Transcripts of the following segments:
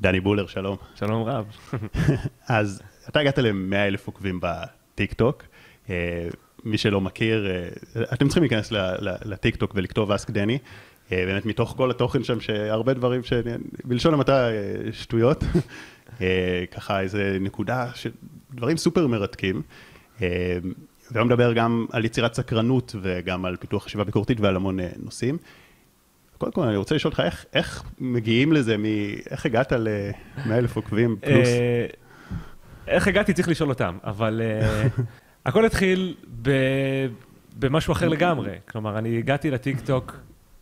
דני בולר, שלום. שלום רב. אז אתה הגעת ל-100 אלף עוקבים בטיק טוק. אה, מי שלא מכיר, אה, אתם צריכים להיכנס לטיק טוק ולכתוב Ask דני. אה, באמת מתוך כל התוכן שם, שהרבה דברים שבלשון המעטה שטויות. ככה איזה נקודה, דברים סופר מרתקים. והוא מדבר גם על יצירת סקרנות וגם על פיתוח חשיבה ביקורתית ועל המון נושאים. קודם כל אני רוצה לשאול אותך, איך, איך מגיעים לזה, מ... איך הגעת ל-100 אלף עוקבים פלוס? איך הגעתי צריך לשאול אותם, אבל הכל התחיל ב... במשהו אחר לגמרי. כלומר, אני הגעתי לטיקטוק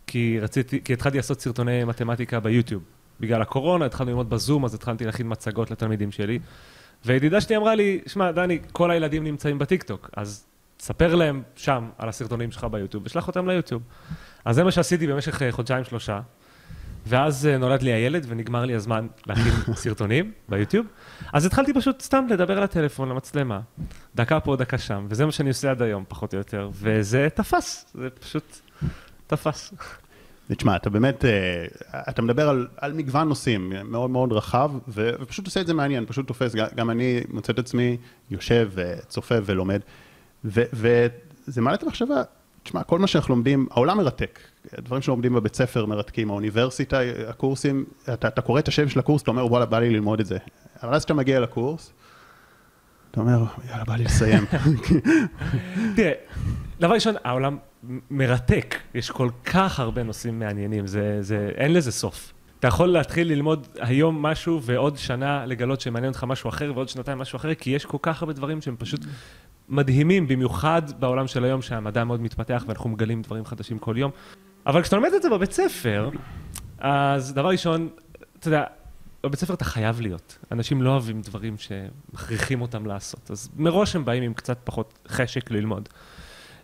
כי רציתי, כי התחלתי לעשות סרטוני מתמטיקה ביוטיוב. בגלל הקורונה, התחלנו ללמוד בזום, אז התחלתי להכין מצגות לתלמידים שלי. וידידה שלי אמרה לי, שמע, דני, כל הילדים נמצאים בטיקטוק, אז תספר להם שם על הסרטונים שלך ביוטיוב, ושלח אותם ליוטיוב. אז זה מה שעשיתי במשך אה, חודשיים-שלושה. ואז אה, נולד לי הילד ונגמר לי הזמן להכין סרטונים ביוטיוב. אז התחלתי פשוט סתם לדבר על הטלפון, למצלמה. דקה פה, דקה שם, וזה מה שאני עושה עד היום, פחות או יותר. וזה תפס, זה פשוט תפס. תשמע, אתה באמת, אה, אתה מדבר על, על מגוון נושאים מאוד מאוד רחב, ופשוט עושה את זה מעניין, פשוט תופס, גם אני מוצא את עצמי יושב וצופה ולומד, וזה מעלה את המחשבה, תשמע, כל מה שאנחנו לומדים, העולם מרתק. דברים שלומדים בבית ספר מרתקים, האוניברסיטה, הקורסים, אתה, אתה קורא את השם של הקורס, אתה אומר, וואלה, בא לי ללמוד את זה. אבל אז כשאתה מגיע לקורס, אתה אומר, יאללה, בא לי לסיים. תראה, דבר ראשון, העולם מרתק, יש כל כך הרבה נושאים מעניינים, זה, זה, אין לזה סוף. אתה יכול להתחיל ללמוד היום משהו ועוד שנה לגלות שמעניין אותך משהו אחר ועוד שנתיים משהו אחר, כי יש כל כך הרבה דברים שהם פשוט מדהימים, במיוחד בעולם של היום שהמדע מאוד מתפתח ואנחנו מגלים דברים חדשים כל יום. אבל כשאתה לומד את זה בבית ספר, אז דבר ראשון, אתה יודע, בבית ספר אתה חייב להיות. אנשים לא אוהבים דברים שמכריחים אותם לעשות. אז מראש הם באים עם קצת פחות חשק ללמוד.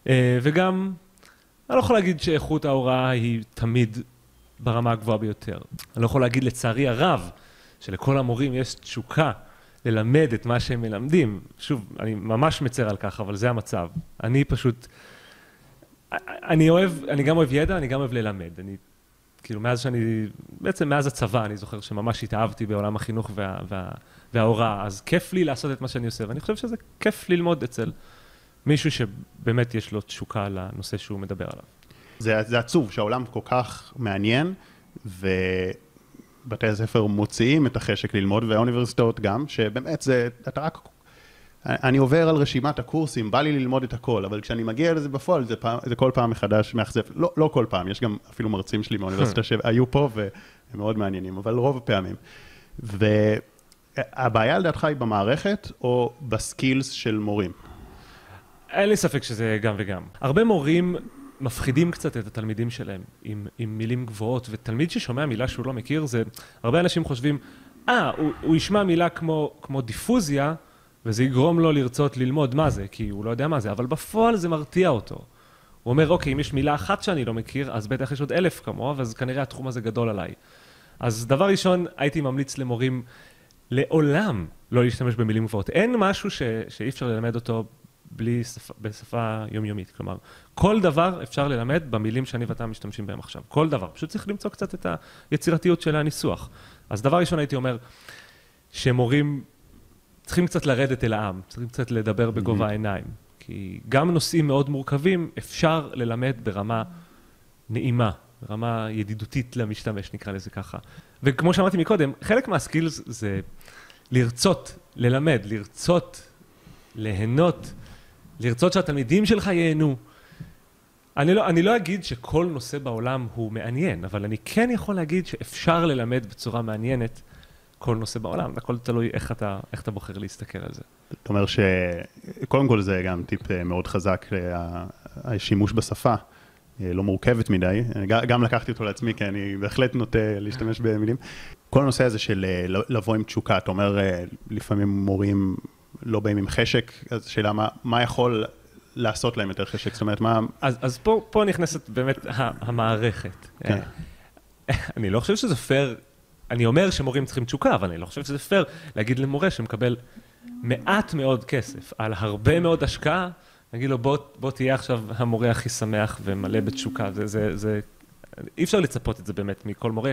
אה, וגם, אני לא יכול להגיד שאיכות ההוראה היא תמיד ברמה הגבוהה ביותר. אני לא יכול להגיד לצערי הרב, שלכל המורים יש תשוקה ללמד את מה שהם מלמדים. שוב, אני ממש מצר על כך, אבל זה המצב. אני פשוט, אני אוהב, אני גם אוהב ידע, אני גם אוהב ללמד. אני, כאילו, מאז שאני, בעצם מאז הצבא, אני זוכר שממש התאהבתי בעולם החינוך וה, וה, וההוראה, אז כיף לי לעשות את מה שאני עושה, ואני חושב שזה כיף ללמוד אצל מישהו שבאמת יש לו תשוקה לנושא שהוא מדבר עליו. זה, זה עצוב שהעולם כל כך מעניין, ו... בתי הספר מוציאים את החשק ללמוד, והאוניברסיטאות גם, שבאמת זה, אתה רק, אני עובר על רשימת הקורסים, בא לי ללמוד את הכל, אבל כשאני מגיע לזה בפועל, זה, פעם, זה כל פעם מחדש מאכזב, לא, לא כל פעם, יש גם אפילו מרצים שלי מהאוניברסיטה שהיו פה והם מאוד מעניינים, אבל רוב הפעמים. והבעיה לדעתך היא במערכת או בסקילס של מורים? אין לי ספק שזה גם וגם. הרבה מורים מפחידים קצת את התלמידים שלהם עם, עם מילים גבוהות, ותלמיד ששומע מילה שהוא לא מכיר, זה... הרבה אנשים חושבים, אה, ah, הוא, הוא ישמע מילה כמו, כמו דיפוזיה, וזה יגרום לו לרצות ללמוד מה זה, כי הוא לא יודע מה זה, אבל בפועל זה מרתיע אותו. הוא אומר, אוקיי, אם יש מילה אחת שאני לא מכיר, אז בטח יש עוד אלף כמוה, אז כנראה התחום הזה גדול עליי. אז דבר ראשון, הייתי ממליץ למורים לעולם לא להשתמש במילים גבוהות. אין משהו ש, שאי אפשר ללמד אותו בלי שפה, בשפה יומיומית. כלומר, כל דבר אפשר ללמד במילים שאני ואתה משתמשים בהם עכשיו. כל דבר. פשוט צריך למצוא קצת את היצירתיות של הניסוח. אז דבר ראשון הייתי אומר, שמורים צריכים קצת לרדת אל העם, צריכים קצת לדבר בגובה העיניים. כי גם נושאים מאוד מורכבים אפשר ללמד ברמה נעימה, ברמה ידידותית למשתמש, נקרא לזה ככה. וכמו שאמרתי מקודם, חלק מהסקילס זה לרצות, ללמד, לרצות, ליהנות. לרצות שהתלמידים שלך ייהנו. אני לא, אני לא אגיד שכל נושא בעולם הוא מעניין, אבל אני כן יכול להגיד שאפשר ללמד בצורה מעניינת כל נושא בעולם, הכל תלוי איך אתה, איך אתה בוחר להסתכל על זה. זאת אומרת שקודם כל זה גם טיפ אה, מאוד חזק, אה, השימוש בשפה. אה, לא מורכבת מדי, גם לקחתי אותו לעצמי, כי אני בהחלט נוטה להשתמש במילים. כל הנושא הזה של לבוא עם תשוקה, אתה אומר, לפעמים מורים לא באים עם חשק, אז שאלה מה, מה יכול לעשות להם יותר חשק? זאת אומרת, מה... אז, אז פה, פה נכנסת באמת המערכת. כן. אני לא חושב שזה פייר, אני אומר שמורים צריכים תשוקה, אבל אני לא חושב שזה פייר להגיד למורה שמקבל מעט מאוד כסף על הרבה מאוד השקעה, להגיד לו בוא, בוא תהיה עכשיו המורה הכי שמח ומלא בתשוקה, זה, זה, זה, אי אפשר לצפות את זה באמת מכל מורה.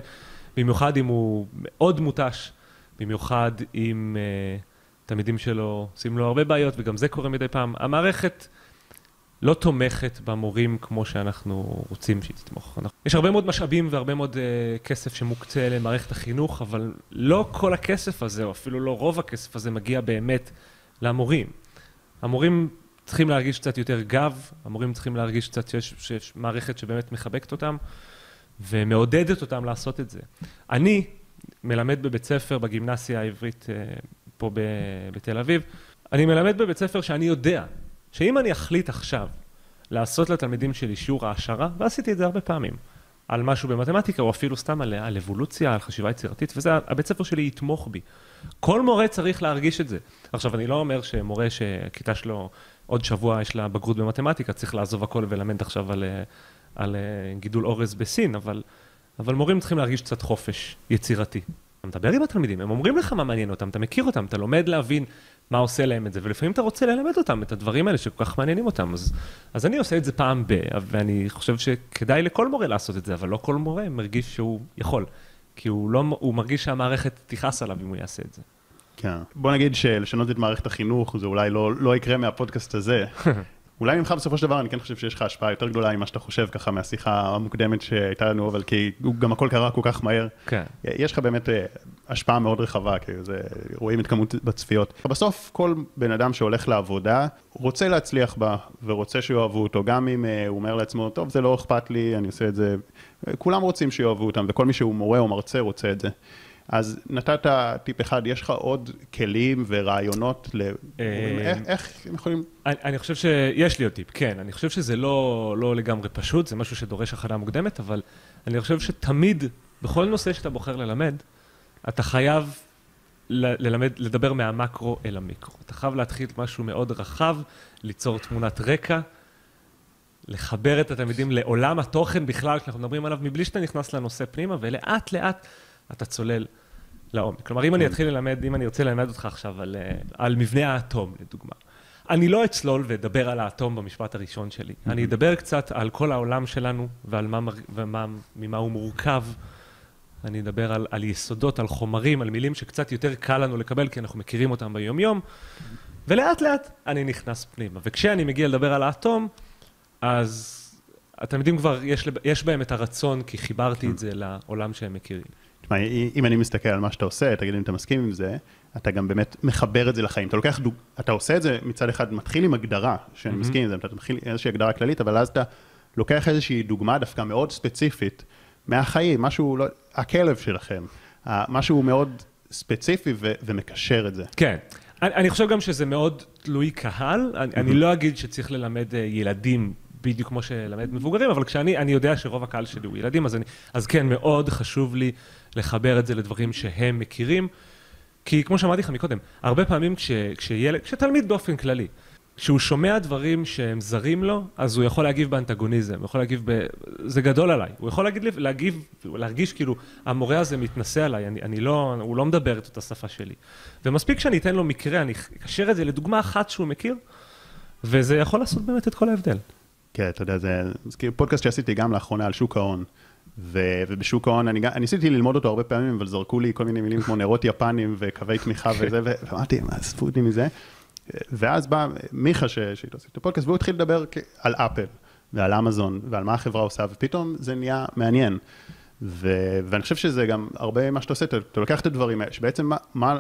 במיוחד אם הוא מאוד מותש, במיוחד אם uh, תלמידים שלו עושים לו הרבה בעיות, וגם זה קורה מדי פעם. המערכת לא תומכת במורים כמו שאנחנו רוצים שהיא תתמוך. אנחנו... יש הרבה מאוד משאבים והרבה מאוד uh, כסף שמוקצה למערכת החינוך, אבל לא כל הכסף הזה, או אפילו לא רוב הכסף הזה, מגיע באמת למורים. המורים צריכים להרגיש קצת יותר גב, המורים צריכים להרגיש קצת שיש, שיש מערכת שבאמת מחבקת אותם ומעודדת אותם לעשות את זה. אני מלמד בבית ספר, בגימנסיה העברית אה, פה בתל אביב, אני מלמד בבית ספר שאני יודע שאם אני אחליט עכשיו לעשות לתלמידים שלי שיעור העשרה, ועשיתי את זה הרבה פעמים, על משהו במתמטיקה, או אפילו סתם על, על אבולוציה, על חשיבה יצירתית, וזה, הבית ספר שלי יתמוך בי. כל מורה צריך להרגיש את זה. עכשיו, אני לא אומר שמורה שכיתה שלו עוד שבוע יש לה בגרות במתמטיקה, צריך לעזוב הכל וללמד עכשיו על, על גידול אורז בסין, אבל, אבל מורים צריכים להרגיש קצת חופש יצירתי. אתה מדבר עם התלמידים, הם אומרים לך מה מעניין אותם, אתה מכיר אותם, אתה לומד להבין מה עושה להם את זה, ולפעמים אתה רוצה ללמד אותם את הדברים האלה שכל כך מעניינים אותם. אז, אז אני עושה את זה פעם ב, ואני חושב שכדאי לכל מורה לעשות את זה, אבל לא כל מורה מרגיש שהוא יכול, כי הוא, לא, הוא מרגיש שהמערכת תכעס עליו אם הוא יעשה את זה. כן. בוא נגיד שלשנות את מערכת החינוך זה אולי לא, לא יקרה מהפודקאסט הזה. אולי ממך בסופו של דבר אני כן חושב שיש לך השפעה יותר גדולה ממה שאתה חושב ככה מהשיחה המוקדמת שהייתה לנו, אבל כי גם הכל קרה כל כך מהר. כן. יש לך באמת אה, השפעה מאוד רחבה, כי זה, רואים את כמות בצפיות. בסוף כל בן אדם שהולך לעבודה רוצה להצליח בה וצריך שיאהבו אותו, גם אם אה, הוא אומר לעצמו, טוב זה לא אכפת לי, אני עושה את זה, כולם רוצים שיאהבו אותם וכל מי שהוא מורה או מרצה רוצה את זה. אז נתת טיפ אחד, יש לך עוד כלים ורעיונות ל... אה, איך הם יכולים... אני חושב שיש לי עוד טיפ, כן. אני חושב שזה לא, לא לגמרי פשוט, זה משהו שדורש הכנה מוקדמת, אבל אני חושב שתמיד, בכל נושא שאתה בוחר ללמד, אתה חייב ללמד, לדבר מהמקרו אל המיקרו. אתה חייב להתחיל משהו מאוד רחב, ליצור תמונת רקע, לחבר את התלמידים לעולם התוכן בכלל, שאנחנו מדברים עליו, מבלי שאתה נכנס לנושא פנימה, ולאט לאט אתה צולל לעומק. כלומר, אם אני כן. אתחיל ללמד, אם אני רוצה ללמד אותך עכשיו על, אה, על מבנה האטום, לדוגמה, אני לא אצלול ואדבר על האטום במשפט הראשון שלי. אני אדבר קצת על כל העולם שלנו ועל מה, ומה, ממה הוא מורכב. אני אדבר על, על יסודות, על חומרים, על מילים שקצת יותר קל לנו לקבל, כי אנחנו מכירים אותם ביום-יום, ולאט לאט אני נכנס פנימה. וכשאני מגיע לדבר על האטום, אז התלמידים כבר, יש, יש בהם את הרצון, כי חיברתי את זה לעולם שהם מכירים. תשמע, אם אני מסתכל על מה שאתה עושה, תגיד אם אתה מסכים עם זה, אתה גם באמת מחבר את זה לחיים. אתה לוקח, דוג... אתה עושה את זה מצד אחד, מתחיל עם הגדרה, שאני mm-hmm. מסכים עם זה, אתה מתחיל עם איזושהי הגדרה כללית, אבל אז אתה לוקח איזושהי דוגמה דווקא מאוד ספציפית מהחיים, משהו, לא, הכלב שלכם, משהו מאוד ספציפי ו- ומקשר את זה. כן. אני, אני חושב גם שזה מאוד תלוי קהל, אני, mm-hmm. אני לא אגיד שצריך ללמד אה, ילדים בדיוק כמו שלמד מבוגרים, אבל כשאני, אני יודע שרוב הקהל שלי הוא ילדים, אז, אני, אז כן, מאוד חשוב לי לחבר את זה לדברים שהם מכירים, כי כמו שאמרתי לך מקודם, הרבה פעמים כש, כשילד, כשתלמיד באופן כללי, כשהוא שומע דברים שהם זרים לו, אז הוא יכול להגיב באנטגוניזם, הוא יכול להגיב ב... זה גדול עליי. הוא יכול להגיד, להגיב, להרגיש כאילו, המורה הזה מתנשא עליי, אני, אני לא, הוא לא מדבר את אותה שפה שלי. ומספיק שאני אתן לו מקרה, אני אקשר את זה לדוגמה אחת שהוא מכיר, וזה יכול לעשות באמת את כל ההבדל. כן, אתה יודע, זה, זה כאילו פודקאסט שעשיתי גם לאחרונה על שוק ההון. ו, ובשוק ההון, אני, אני ניסיתי ללמוד אותו הרבה פעמים, אבל זרקו לי כל מיני מילים כמו נרות יפנים וקווי תמיכה וזה, ואמרתי, מה, עזבו אותי מזה. ואז בא מיכה עשיתי את הפודקאסט, והוא התחיל לדבר על אפל ועל אמזון ועל מה החברה עושה, ופתאום זה נהיה מעניין. ו, ואני חושב שזה גם הרבה מה שאתה עושה, אתה, אתה לוקח את הדברים האלה, שבעצם מה, מה,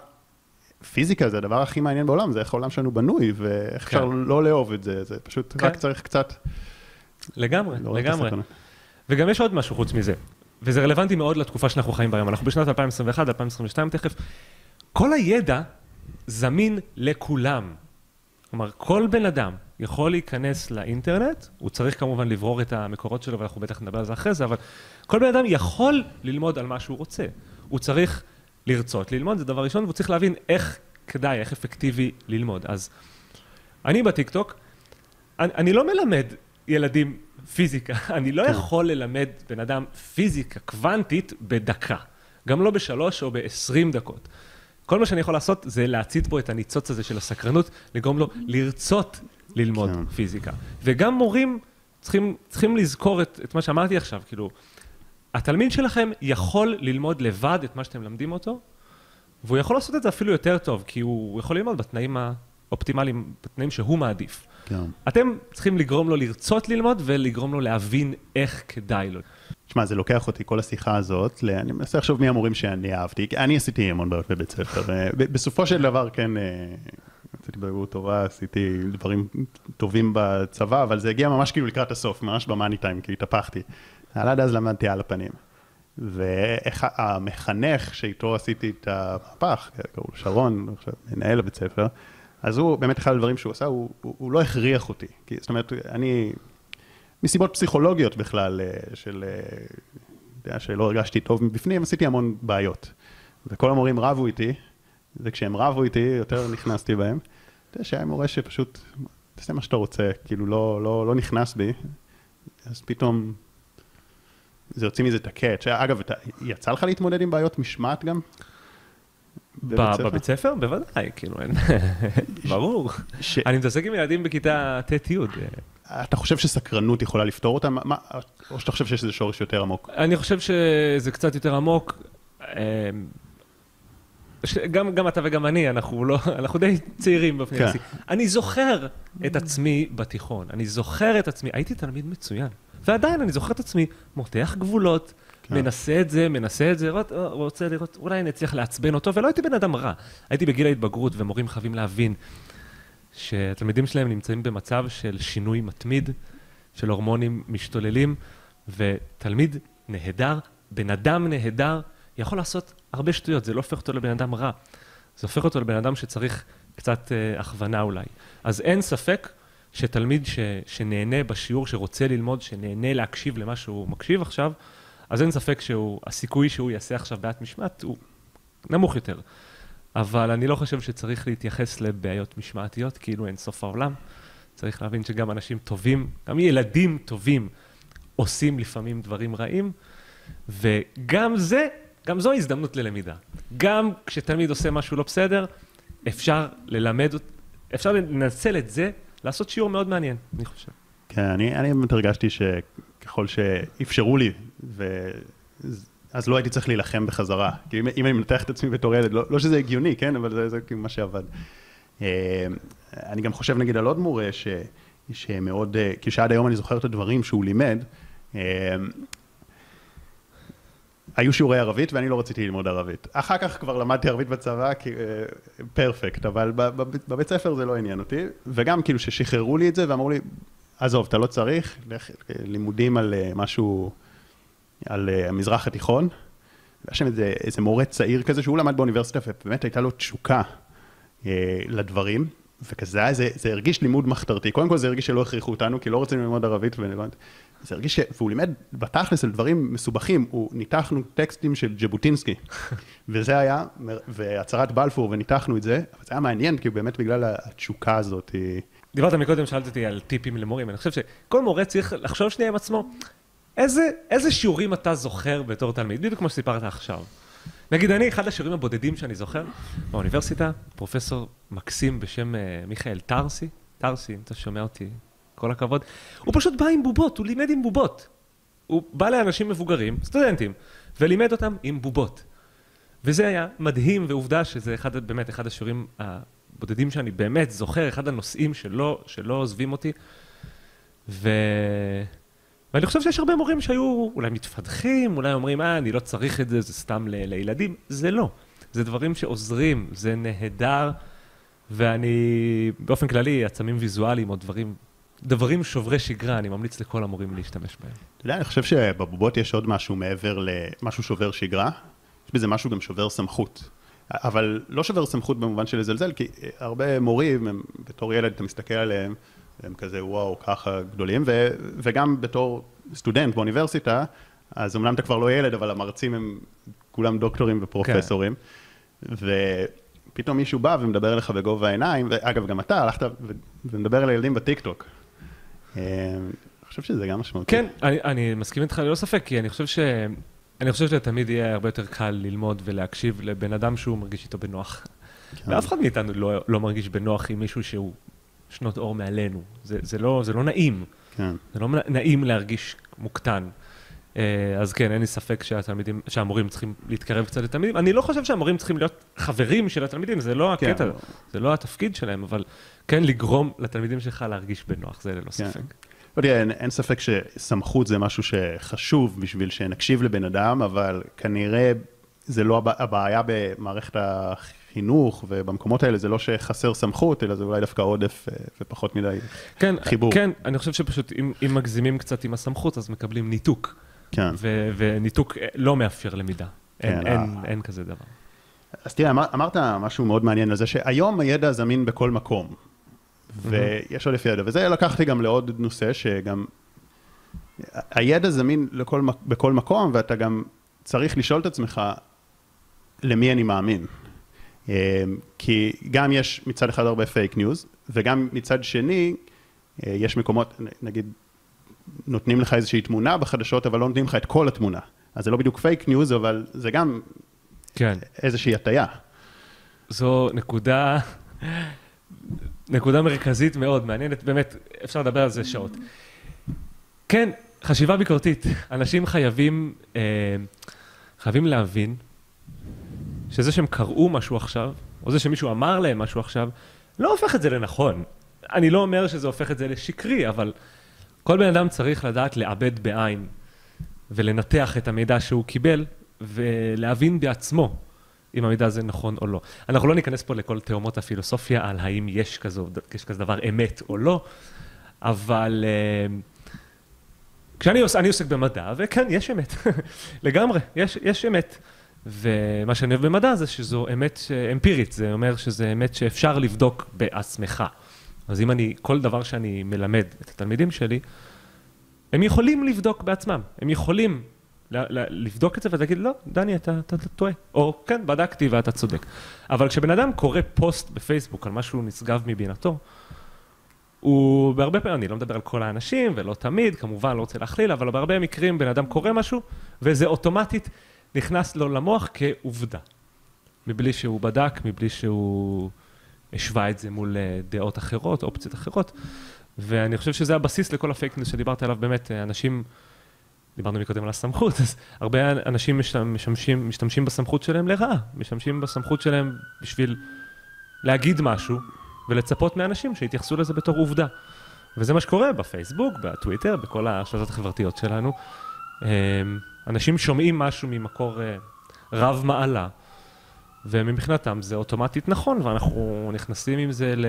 פיזיקה זה הדבר הכי מעניין בעולם, זה איך העולם שלנו בנוי, ואיך כן. אפשר לא לאהוב את זה, זה פשוט כן. רק צריך קצת... לגמרי, לא לגמרי. וגם יש עוד משהו חוץ מזה, וזה רלוונטי מאוד לתקופה שאנחנו חיים בה אנחנו בשנת 2021, 2022 תכף. כל הידע זמין לכולם. כלומר, כל בן אדם יכול להיכנס לאינטרנט, הוא צריך כמובן לברור את המקורות שלו, ואנחנו בטח נדבר על זה אחרי זה, אבל כל בן אדם יכול ללמוד על מה שהוא רוצה. הוא צריך לרצות ללמוד, זה דבר ראשון, והוא צריך להבין איך כדאי, איך אפקטיבי ללמוד. אז אני בטיקטוק, אני, אני לא מלמד ילדים פיזיקה, אני לא כן. יכול ללמד בן אדם פיזיקה קוונטית בדקה, גם לא בשלוש או בעשרים דקות. כל מה שאני יכול לעשות זה להצית בו את הניצוץ הזה של הסקרנות, לגרום לו לרצות ללמוד כן. פיזיקה. וגם מורים צריכים, צריכים לזכור את, את מה שאמרתי עכשיו, כאילו, התלמיד שלכם יכול ללמוד לבד את מה שאתם מלמדים אותו, והוא יכול לעשות את זה אפילו יותר טוב, כי הוא יכול ללמוד בתנאים האופטימליים, בתנאים שהוא מעדיף. כן. אתם צריכים לגרום לו לרצות ללמוד ולגרום לו להבין איך כדאי לו. תשמע, זה לוקח אותי, כל השיחה הזאת, ל- אני מנסה לחשוב מי המורים שאני אהבתי, כי אני עשיתי המון בעיות בבית ספר. אה, בסופו של דבר, כן, אה, עשיתי בגרות טובה, עשיתי דברים טובים בצבא, אבל זה הגיע ממש כאילו לקראת הסוף, ממש במאני טיים, כי התהפכתי. אבל עד אז למדתי על הפנים. ואיך המחנך שאיתו עשיתי את המהפך, קראו לו שרון, מנהל הבית ספר, אז הוא, באמת אחד הדברים שהוא עשה, הוא, הוא, הוא לא הכריח אותי. כי, זאת אומרת, אני, מסיבות פסיכולוגיות בכלל, אה, של, אה, יודע, שלא הרגשתי טוב מבפנים, עשיתי המון בעיות. וכל המורים רבו איתי, וכשהם רבו איתי, יותר נכנסתי בהם. אתה יודע שהיה מורה שפשוט, תעשה מה שאתה רוצה, כאילו לא, לא, לא נכנס בי, אז פתאום זה יוצא מזה את הקאץ'. אגב, אתה, יצא לך להתמודד עם בעיות משמעת גם? בבית ספר? בוודאי, כאילו, אין... ברור. אני מתעסק עם ילדים בכיתה ט'-י'. אתה חושב שסקרנות יכולה לפתור אותם? או שאתה חושב שיש איזה שורש יותר עמוק? אני חושב שזה קצת יותר עמוק. אמ, גם, גם אתה וגם אני, אנחנו לא, אנחנו די צעירים באופן כן. יחסי. אני זוכר את עצמי בתיכון, אני זוכר את עצמי, הייתי תלמיד מצוין, ועדיין אני זוכר את עצמי מותח גבולות, כן. מנסה את זה, מנסה את זה, רוצה לראות, אולי אני אצליח לעצבן אותו, ולא הייתי בן אדם רע. הייתי בגיל ההתבגרות, ומורים חייבים להבין שהתלמידים שלהם נמצאים במצב של שינוי מתמיד, של הורמונים משתוללים, ותלמיד נהדר, בן אדם נהדר, יכול לעשות הרבה שטויות, זה לא הופך אותו לבן אדם רע, זה הופך אותו לבן אדם שצריך קצת אה, הכוונה אולי. אז אין ספק שתלמיד ש, שנהנה בשיעור, שרוצה ללמוד, שנהנה להקשיב למה שהוא מקשיב עכשיו, אז אין ספק שהסיכוי שהוא יעשה עכשיו בעיית משמעת הוא נמוך יותר. אבל אני לא חושב שצריך להתייחס לבעיות משמעתיות כאילו אין סוף העולם. צריך להבין שגם אנשים טובים, גם ילדים טובים, עושים לפעמים דברים רעים, וגם זה, גם זו הזדמנות ללמידה. גם כשתלמיד עושה משהו לא בסדר, אפשר ללמד, אפשר לנצל את זה, לעשות שיעור מאוד מעניין, אני חושב. כן, אני, אני באמת הרגשתי שככל שאפשרו לי, ו... אז לא הייתי צריך להילחם בחזרה. כי אם, אם אני מנתח את עצמי בתור ילד, לא, לא שזה הגיוני, כן, אבל זה, זה כאילו מה שעבד. אה, אני גם חושב נגיד על עוד מורה ש, שמאוד, כי שעד היום אני זוכר את הדברים שהוא לימד. אה, היו שיעורי ערבית ואני לא רציתי ללמוד ערבית. אחר כך כבר למדתי ערבית בצבא, פרפקט, אבל בבית ספר זה לא עניין אותי. וגם כאילו ששחררו לי את זה ואמרו לי, עזוב, אתה לא צריך, לימודים על משהו, על אה, המזרח התיכון. היה שם איזה, איזה מורה צעיר כזה, שהוא למד באוניברסיטה, ובאמת הייתה לו תשוקה אה, לדברים, וכזה היה, זה, זה הרגיש לימוד מחתרתי. קודם כל זה הרגיש שלא הכריחו אותנו, כי לא רצינו ללמוד ערבית, זה הרגיש ש... והוא לימד בתכלס על דברים מסובכים, הוא ניתחנו טקסטים של ז'בוטינסקי, וזה היה, והצהרת בלפור, וניתחנו את זה, אבל זה היה מעניין, כי באמת בגלל התשוקה הזאת, היא... דיברת מקודם, שאלת אותי על טיפים למורים, אני חושב שכל מורה צריך לחשוב שנייה עם עצמו, איזה, איזה שיעורים אתה זוכר בתור תלמיד, בדיוק כמו שסיפרת עכשיו. נגיד, אני, אחד השיעורים הבודדים שאני זוכר, באוניברסיטה, פרופסור מקסים בשם אה, מיכאל טרסי, טרסי, אם אתה שומע אותי, כל הכבוד, הוא פשוט בא עם בובות, הוא לימד עם בובות. הוא בא לאנשים מבוגרים, סטודנטים, ולימד אותם עם בובות. וזה היה מדהים, ועובדה שזה אחד, באמת אחד השיעורים הבודדים שאני באמת זוכר, אחד הנושאים שלא, שלא עוזבים אותי. ו... ואני חושב שיש הרבה מורים שהיו אולי מתפתחים, אולי אומרים, אה, אני לא צריך את זה, זה סתם ל- לילדים. זה לא. זה דברים שעוזרים, זה נהדר, ואני, באופן כללי, עצמים ויזואליים או דברים, דברים שוברי שגרה, אני ממליץ לכל המורים להשתמש בהם. אתה יודע, אני חושב שבבובות יש עוד משהו מעבר למשהו שובר שגרה, יש בזה משהו גם שובר סמכות. אבל לא שובר סמכות במובן של לזלזל, כי הרבה מורים, הם, בתור ילד אתה מסתכל עליהם, הם כזה וואו, ככה גדולים, ו, וגם בתור סטודנט באוניברסיטה, אז אמנם אתה כבר לא ילד, אבל המרצים הם כולם דוקטורים ופרופסורים, כן. ופתאום מישהו בא ומדבר אליך בגובה העיניים, ואגב, גם אתה הלכת ו- ומדבר על ילדים בטיקטוק. אה, אני חושב שזה גם משמעותי. כן, אני, אני מסכים איתך ללא ספק, כי אני חושב ש... אני חושב שלתמיד יהיה הרבה יותר קל ללמוד ולהקשיב לבן אדם שהוא מרגיש איתו בנוח. כן. ואף אחד מאיתנו לא, לא מרגיש בנוח עם מישהו שהוא שנות אור מעלינו. זה, זה, לא, זה לא נעים. כן. זה לא נעים להרגיש מוקטן. אה, אז כן, אין לי ספק שהתלמידים, שהמורים צריכים להתקרב קצת לתלמידים. אני לא חושב שהמורים צריכים להיות חברים של התלמידים, זה לא כן. הקטע, זה לא התפקיד שלהם, אבל כן לגרום לתלמידים שלך להרגיש בנוח, זה ללא כן. ספק. לא יודע, אין, אין ספק שסמכות זה משהו שחשוב בשביל שנקשיב לבן אדם, אבל כנראה זה לא הבע- הבעיה במערכת החינוך ובמקומות האלה, זה לא שחסר סמכות, אלא זה אולי דווקא עודף אה, ופחות מדי. כן, חיבור. כן, אני חושב שפשוט אם, אם מגזימים קצת עם הסמכות, אז מקבלים ניתוק. כן. ו- וניתוק אה, לא מאפשר למידה. אין, כן, אין, ה- אין כזה דבר. אז תראה, אמר, אמרת משהו מאוד מעניין על זה שהיום הידע זמין בכל מקום, ויש עודף ידע, וזה לקחתי גם לעוד נושא שגם הידע זמין לכל, בכל מקום, ואתה גם צריך לשאול את עצמך למי אני מאמין. אה, כי גם יש מצד אחד הרבה פייק ניוז, וגם מצד שני, אה, יש מקומות, נגיד, נותנים לך איזושהי תמונה בחדשות, אבל לא נותנים לך את כל התמונה. אז זה לא בדיוק פייק ניוז, אבל זה גם כן. איזושהי הטיה. זו נקודה, נקודה מרכזית מאוד, מעניינת, באמת, אפשר לדבר על זה שעות. כן, חשיבה ביקורתית. אנשים חייבים, אה, חייבים להבין שזה שהם קראו משהו עכשיו, או זה שמישהו אמר להם משהו עכשיו, לא הופך את זה לנכון. אני לא אומר שזה הופך את זה לשקרי, אבל כל בן אדם צריך לדעת לעבד בעין ולנתח את המידע שהוא קיבל ולהבין בעצמו אם המידע הזה נכון או לא. אנחנו לא ניכנס פה לכל תאומות הפילוסופיה על האם יש, כזו, יש כזה דבר אמת או לא, אבל אה, כשאני עוסק במדע, וכן, יש אמת, לגמרי, יש, יש אמת. ומה שאני אוהב במדע זה שזו אמת אמפירית, זה אומר שזה אמת שאפשר לבדוק בעצמך. אז אם אני, כל דבר שאני מלמד את התלמידים שלי, הם יכולים לבדוק בעצמם, הם יכולים ל- ל- לבדוק את זה ולהגיד, לא, דני, אתה, אתה, אתה טועה. או, כן, בדקתי ואתה צודק. אבל כשבן אדם קורא פוסט בפייסבוק על משהו נשגב מבינתו, הוא בהרבה פעמים, אני לא מדבר על כל האנשים ולא תמיד, כמובן לא רוצה להכליל, אבל בהרבה מקרים בן אדם קורא משהו, וזה אוטומטית נכנס לו למוח כעובדה. מבלי שהוא בדק, מבלי שהוא השווה את זה מול אה, דעות אחרות, אופציות אחרות. ואני חושב שזה הבסיס לכל הפייק ניוז שדיברת עליו, באמת, אה, אנשים, דיברנו מקודם על הסמכות, אז הרבה אנשים משתמ- משמשים, משתמשים בסמכות שלהם לרעה, משתמשים בסמכות שלהם בשביל להגיד משהו ולצפות מאנשים שיתייחסו לזה בתור עובדה. וזה מה שקורה בפייסבוק, בטוויטר, בכל הרשתות החברתיות שלנו. אנשים שומעים משהו ממקור אה, רב מעלה, ומבחינתם זה אוטומטית נכון, ואנחנו נכנסים עם זה ל...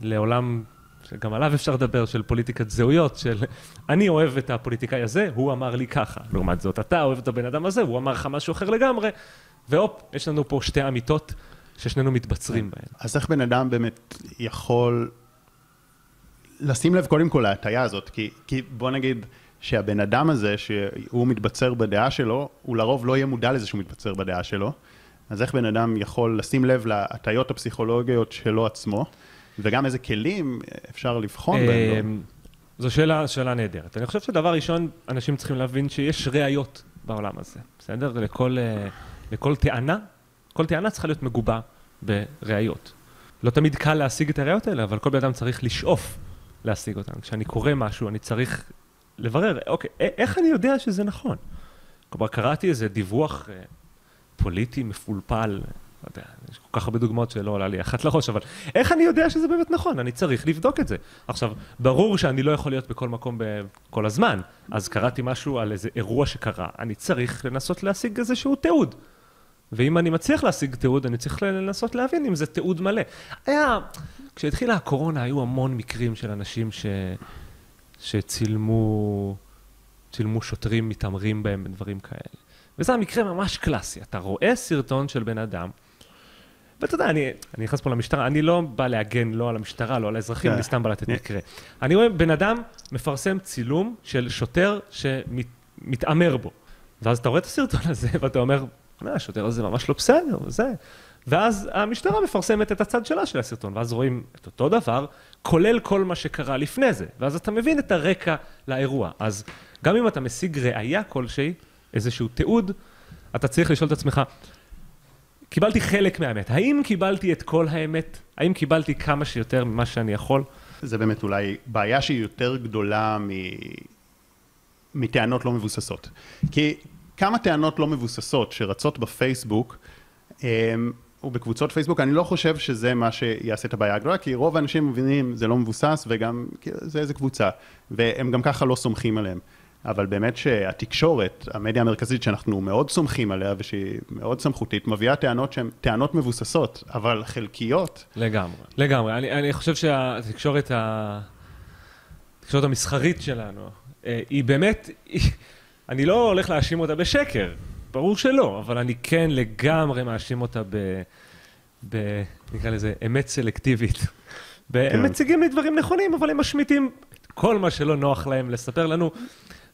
לעולם שגם עליו אפשר לדבר, של פוליטיקת זהויות, של אני אוהב את הפוליטיקאי הזה, הוא אמר לי ככה. לעומת זאת, אתה אוהב את הבן אדם הזה, הוא אמר לך משהו אחר לגמרי, והופ, יש לנו פה שתי אמיתות ששנינו מתבצרים בהן. אז איך בן אדם באמת יכול לשים לב קודם כל להטייה הזאת? כי, כי בוא נגיד שהבן אדם הזה, שהוא מתבצר בדעה שלו, הוא לרוב לא יהיה מודע לזה שהוא מתבצר בדעה שלו. אז איך בן אדם יכול לשים לב להטיות הפסיכולוגיות שלו עצמו, וגם איזה כלים אפשר לבחון בהם? אמ, זו שאלה, שאלה נהדרת. אני חושב שדבר ראשון, אנשים צריכים להבין שיש ראיות בעולם הזה, בסדר? לכל, אה, לכל טענה, כל טענה צריכה להיות מגובה בראיות. לא תמיד קל להשיג את הראיות האלה, אבל כל בן אדם צריך לשאוף להשיג אותן. כשאני קורא משהו, אני צריך לברר, אוקיי, איך אני יודע שזה נכון? כלומר, קראתי איזה דיווח אה, פוליטי מפולפל, לא יודע, יש כל כך הרבה דוגמאות שלא עולה לי אחת לראש, אבל איך אני יודע שזה באמת נכון? אני צריך לבדוק את זה. עכשיו, ברור שאני לא יכול להיות בכל מקום כל הזמן, אז קראתי משהו על איזה אירוע שקרה, אני צריך לנסות להשיג איזשהו תיעוד. ואם אני מצליח להשיג תיעוד, אני צריך לנסות להבין אם זה תיעוד מלא. היה, כשהתחילה הקורונה, היו המון מקרים של אנשים ש... שצילמו צילמו שוטרים מתעמרים בהם בדברים כאלה. וזה המקרה ממש קלאסי. אתה רואה סרטון של בן אדם, ואתה יודע, אני, אני נכנס פה למשטרה, אני לא בא להגן לא על המשטרה, לא על האזרחים, כן. אני סתם בא לתת מקרה. אני רואה בן אדם מפרסם צילום של שוטר שמתעמר בו. ואז אתה רואה את הסרטון הזה, ואתה אומר, "אה, השוטר הזה ממש לא בסדר, וזה. ואז המשטרה מפרסמת את הצד שלה של הסרטון, ואז רואים את אותו דבר, כולל כל מה שקרה לפני זה. ואז אתה מבין את הרקע לאירוע. אז גם אם אתה משיג ראייה כלשהי, איזשהו תיעוד, אתה צריך לשאול את עצמך, קיבלתי חלק מהאמת. האם קיבלתי את כל האמת? האם קיבלתי כמה שיותר ממה שאני יכול? זה באמת אולי בעיה שהיא יותר גדולה מ... מטענות לא מבוססות. כי כמה טענות לא מבוססות שרצות בפייסבוק, אמ, ובקבוצות פייסבוק, אני לא חושב שזה מה שיעשה את הבעיה הגדולה, כי רוב האנשים מבינים זה לא מבוסס וגם זה איזה קבוצה, והם גם ככה לא סומכים עליהם. אבל באמת שהתקשורת, המדיה המרכזית שאנחנו מאוד סומכים עליה ושהיא מאוד סמכותית, מביאה טענות שהן טענות מבוססות, אבל חלקיות. לגמרי, לגמרי. אני, אני חושב שהתקשורת ה... התקשורת המסחרית שלנו, אה, היא באמת, היא... אני לא הולך להאשים אותה בשקר, ברור שלא, אבל אני כן לגמרי מאשים אותה ב... ב... נקרא לזה אמת סלקטיבית. הם כן. מציגים לי דברים נכונים, אבל הם משמיטים כל מה שלא נוח להם לספר לנו.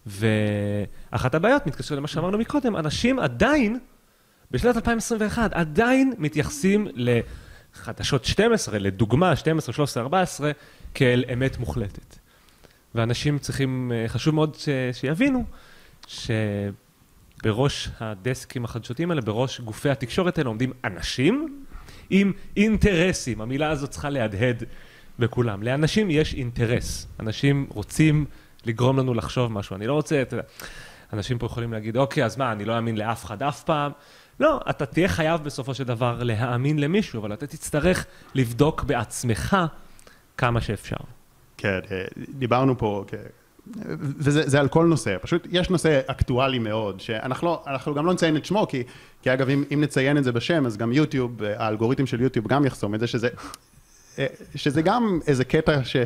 ואחת הבעיות, מתקשר למה שאמרנו מקודם, אנשים עדיין, בשנת 2021, עדיין מתייחסים לחדשות 12, לדוגמה 12, 13, 14, כאל אמת מוחלטת. ואנשים צריכים, אה, חשוב מאוד ש, שיבינו, שבראש הדסקים החדשותיים האלה, בראש גופי התקשורת האלה עומדים אנשים עם אינטרסים. המילה הזאת צריכה להדהד בכולם. לאנשים יש אינטרס. אנשים רוצים לגרום לנו לחשוב משהו. אני לא רוצה, אתה יודע, אנשים פה יכולים להגיד, אוקיי, אז מה, אני לא אאמין לאף אחד אף פעם? לא, אתה תהיה חייב בסופו של דבר להאמין למישהו, אבל אתה תצטרך לבדוק בעצמך כמה שאפשר. כן, אה, דיברנו פה, כן. וזה על כל נושא, פשוט יש נושא אקטואלי מאוד, שאנחנו לא, גם לא נציין את שמו, כי, כי אגב, אם, אם נציין את זה בשם, אז גם יוטיוב, האלגוריתם של יוטיוב גם יחסום את זה, שזה אה, שזה גם איזה קטע ש,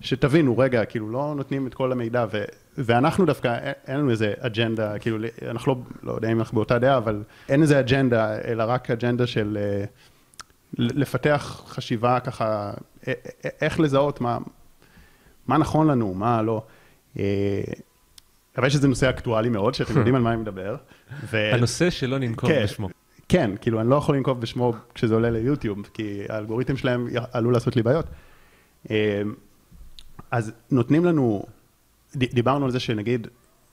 שתבינו, רגע, כאילו לא נותנים את כל המידע, ו, ואנחנו דווקא, אין לנו איזה אג'נדה, כאילו, אנחנו לא, לא יודע אם אנחנו באותה דעה, אבל אין איזה אג'נדה, אלא רק אג'נדה של אה, לפתח חשיבה ככה, אה, איך לזהות מה, מה נכון לנו, מה לא. אבל שזה נושא אקטואלי מאוד, שאתם יודעים על מה אני מדבר. ו... הנושא שלא ננקוב כן, בשמו. כן, כאילו, אני לא יכול לנקוב בשמו כשזה עולה ליוטיוב, כי האלגוריתם שלהם עלול לעשות לי בעיות. אמ, אז נותנים לנו, דיברנו על זה שנגיד,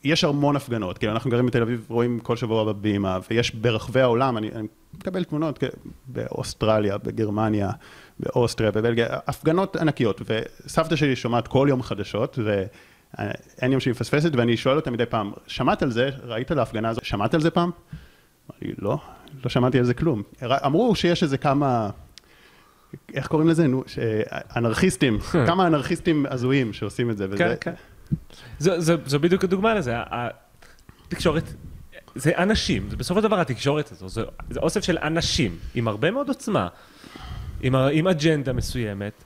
יש המון הפגנות, כאילו אנחנו גרים בתל אביב, רואים כל שבוע בבימה, ויש ברחבי העולם, אני, אני מקבל תמונות באוסטרליה, בגרמניה, באוסטריה, בבלגיה, הפגנות ענקיות, וסבתא שלי שומעת כל יום חדשות, ואין יום שהיא מפספסת, ואני שואל אותה מדי פעם, שמעת על זה? ראית על ההפגנה הזאת? שמעת על זה פעם? אמרתי, לא, לא שמעתי על זה כלום. אמרו שיש איזה כמה, איך קוראים לזה? נו, אנרכיסטים, כמה אנרכיסטים הזויים שעושים את זה. וזה... כן, כן. זו, זו, זו בדיוק הדוגמה לזה. התקשורת, זה אנשים, זה בסופו של דבר התקשורת הזו, זה, זה אוסף של אנשים עם הרבה מאוד עוצמה, עם, עם אג'נדה מסוימת.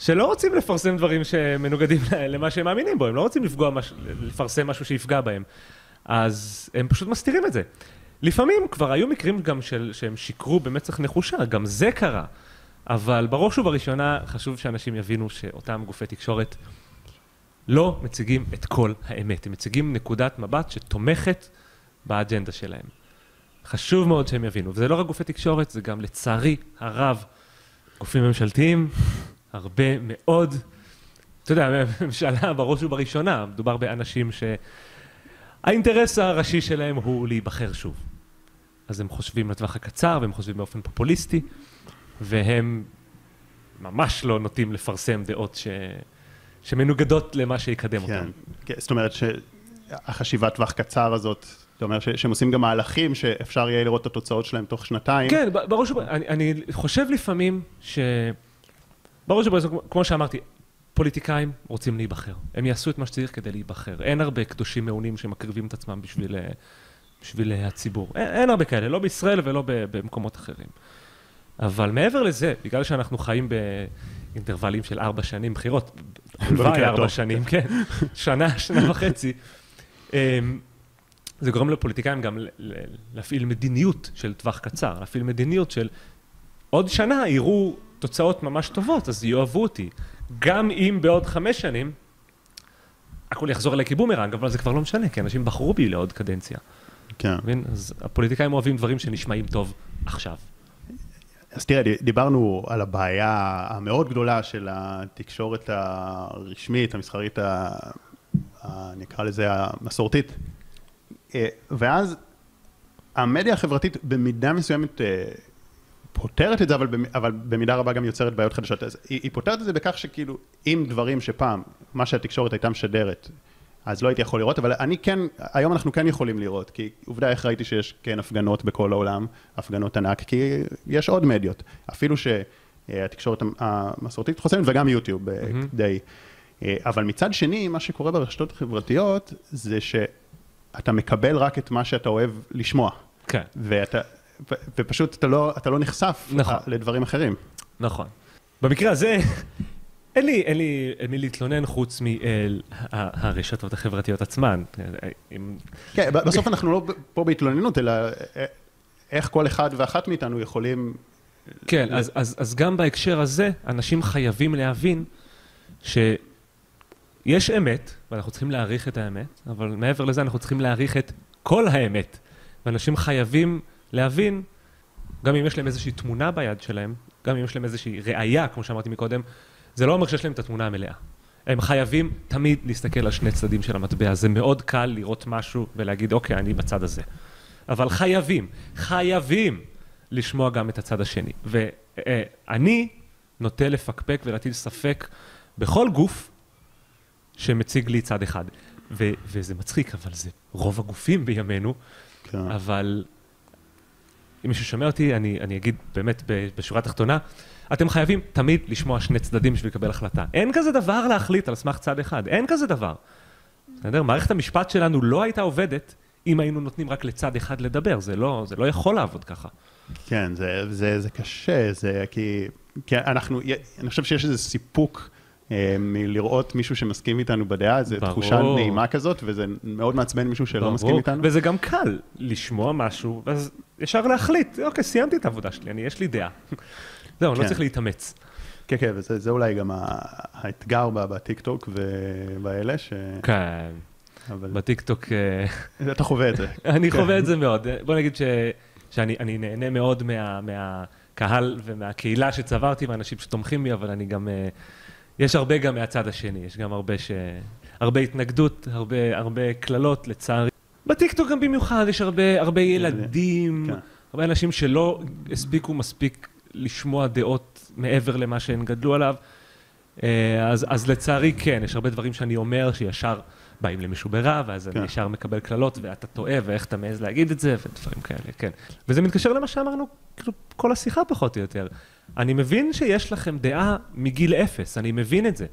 שלא רוצים לפרסם דברים שמנוגדים למה שהם מאמינים בו, הם לא רוצים לפגוע, מש... לפרסם משהו שיפגע בהם. אז הם פשוט מסתירים את זה. לפעמים כבר היו מקרים גם של, שהם שיקרו במצח נחושה, גם זה קרה. אבל בראש ובראשונה חשוב שאנשים יבינו שאותם גופי תקשורת לא מציגים את כל האמת, הם מציגים נקודת מבט שתומכת באג'נדה שלהם. חשוב מאוד שהם יבינו, וזה לא רק גופי תקשורת, זה גם לצערי הרב גופים ממשלתיים, הרבה מאוד, אתה יודע, ממשלה בראש ובראשונה, מדובר באנשים שהאינטרס הראשי שלהם הוא להיבחר שוב. אז הם חושבים לטווח הקצר, והם חושבים באופן פופוליסטי, והם ממש לא נוטים לפרסם דעות ש... שמנוגדות למה שיקדם כן, אותם. כן, זאת אומרת שהחשיבת טווח קצר הזאת, זאת אומרת שהם עושים גם מהלכים שאפשר יהיה לראות את התוצאות שלהם תוך שנתיים. כן, ברור ש... אני, אני חושב לפעמים ש... ברור כמו שאמרתי, פוליטיקאים רוצים להיבחר. הם יעשו את מה שצריך כדי להיבחר. אין הרבה קדושים מעונים שמקריבים את עצמם בשביל אה, בשביל הציבור. אין, אין הרבה כאלה, לא בישראל ולא במקומות אחרים. אבל מעבר לזה, בגלל שאנחנו חיים באינטרוולים של ארבע שנים בחירות, הלוואי ארבע שנים, כן, שנה, שנה וחצי, אמ, זה גורם לפוליטיקאים גם להפעיל מדיניות של טווח קצר, להפעיל מדיניות של עוד שנה יראו תוצאות ממש טובות, אז יאהבו אותי. גם אם בעוד חמש שנים, הכל יחזור אליי כבומרנג, אבל זה כבר לא משנה, כי אנשים בחרו בי לעוד קדנציה. כן. מבין? אז הפוליטיקאים אוהבים דברים שנשמעים טוב עכשיו. אז תראה, דיברנו על הבעיה המאוד גדולה של התקשורת הרשמית, המסחרית, ה... נקרא לזה המסורתית. אה, ואז המדיה החברתית במידה מסוימת אה, פותרת את זה, אבל, אבל במידה רבה גם יוצרת בעיות חדשות. אז היא, היא פותרת את זה בכך שכאילו, אם דברים שפעם, מה שהתקשורת הייתה משדרת, אז לא הייתי יכול לראות, אבל אני כן, היום אנחנו כן יכולים לראות, כי עובדה איך ראיתי שיש כן הפגנות בכל העולם, הפגנות ענק, כי יש עוד מדיות, אפילו שהתקשורת המסורתית חוסמת וגם יוטיוב mm-hmm. די. אבל מצד שני, מה שקורה ברשתות החברתיות, זה שאתה מקבל רק את מה שאתה אוהב לשמוע. כן. ואתה, ו, ופשוט אתה לא, אתה לא נחשף נכון. לדברים אחרים. נכון. במקרה הזה, אין לי, אין לי מי להתלונן חוץ מאל הרשתות החברתיות עצמן. כן, בסוף אנחנו לא פה בהתלוננות, אלא איך כל אחד ואחת מאיתנו יכולים... כן, אז, אז, אז גם בהקשר הזה, אנשים חייבים להבין שיש אמת, ואנחנו צריכים להעריך את האמת, אבל מעבר לזה אנחנו צריכים להעריך את כל האמת. ואנשים חייבים להבין, גם אם יש להם איזושהי תמונה ביד שלהם, גם אם יש להם איזושהי ראייה, כמו שאמרתי מקודם, זה לא אומר שיש להם את התמונה המלאה. הם חייבים תמיד להסתכל על שני צדדים של המטבע. זה מאוד קל לראות משהו ולהגיד, אוקיי, אני בצד הזה. אבל חייבים, חייבים לשמוע גם את הצד השני. ואני נוטה לפקפק ולהטיל ספק בכל גוף שמציג לי צד אחד. ו- וזה מצחיק, אבל זה רוב הגופים בימינו, כן. אבל אם מישהו שומע אותי, אני, אני אגיד באמת בשורה התחתונה, אתם חייבים תמיד לשמוע שני צדדים בשביל לקבל החלטה. אין כזה דבר להחליט על סמך צד אחד, אין כזה דבר. בסדר? מערכת המשפט שלנו לא הייתה עובדת אם היינו נותנים רק לצד אחד לדבר, זה לא, זה לא יכול לעבוד ככה. כן, זה, זה, זה קשה, זה כי, כי אנחנו, אני חושב שיש איזה סיפוק מלראות מישהו שמסכים איתנו בדעה, זו תחושה נעימה כזאת, וזה מאוד מעצבן מישהו שלא ברור. מסכים איתנו. וזה גם קל לשמוע משהו, ואז ישר להחליט, אוקיי, סיימתי את העבודה שלי, אני, יש לי דעה. זהו, לא כן. צריך להתאמץ. כן, כן, וזה אולי גם האתגר בטיקטוק ובאלה, ש... כן, בטיקטוק... אה, אתה חווה את זה. אני חווה את זה מאוד. בוא נגיד שאני נהנה מאוד מהקהל ומהקהילה שצברתי, מהאנשים שתומכים בי, אבל אני גם... אה, יש הרבה גם מהצד השני, יש גם הרבה ש... הרבה התנגדות, הרבה, הרבה קללות, לצערי. בטיקטוק גם במיוחד יש הרבה, הרבה ילדים, כן. הרבה אנשים שלא הספיקו מספיק לשמוע דעות מעבר למה שהן גדלו עליו. אה, אז, אז לצערי כן, יש הרבה דברים שאני אומר שישר באים למישהו ברע, ואז כן. אני ישר מקבל קללות, ואתה טועה, ואיך אתה מעז להגיד את זה, ודברים כאלה, כן. וזה מתקשר למה שאמרנו, כאילו, כל השיחה פחות או יותר. אני מבין שיש לכם דעה מגיל אפס, אני מבין את זה.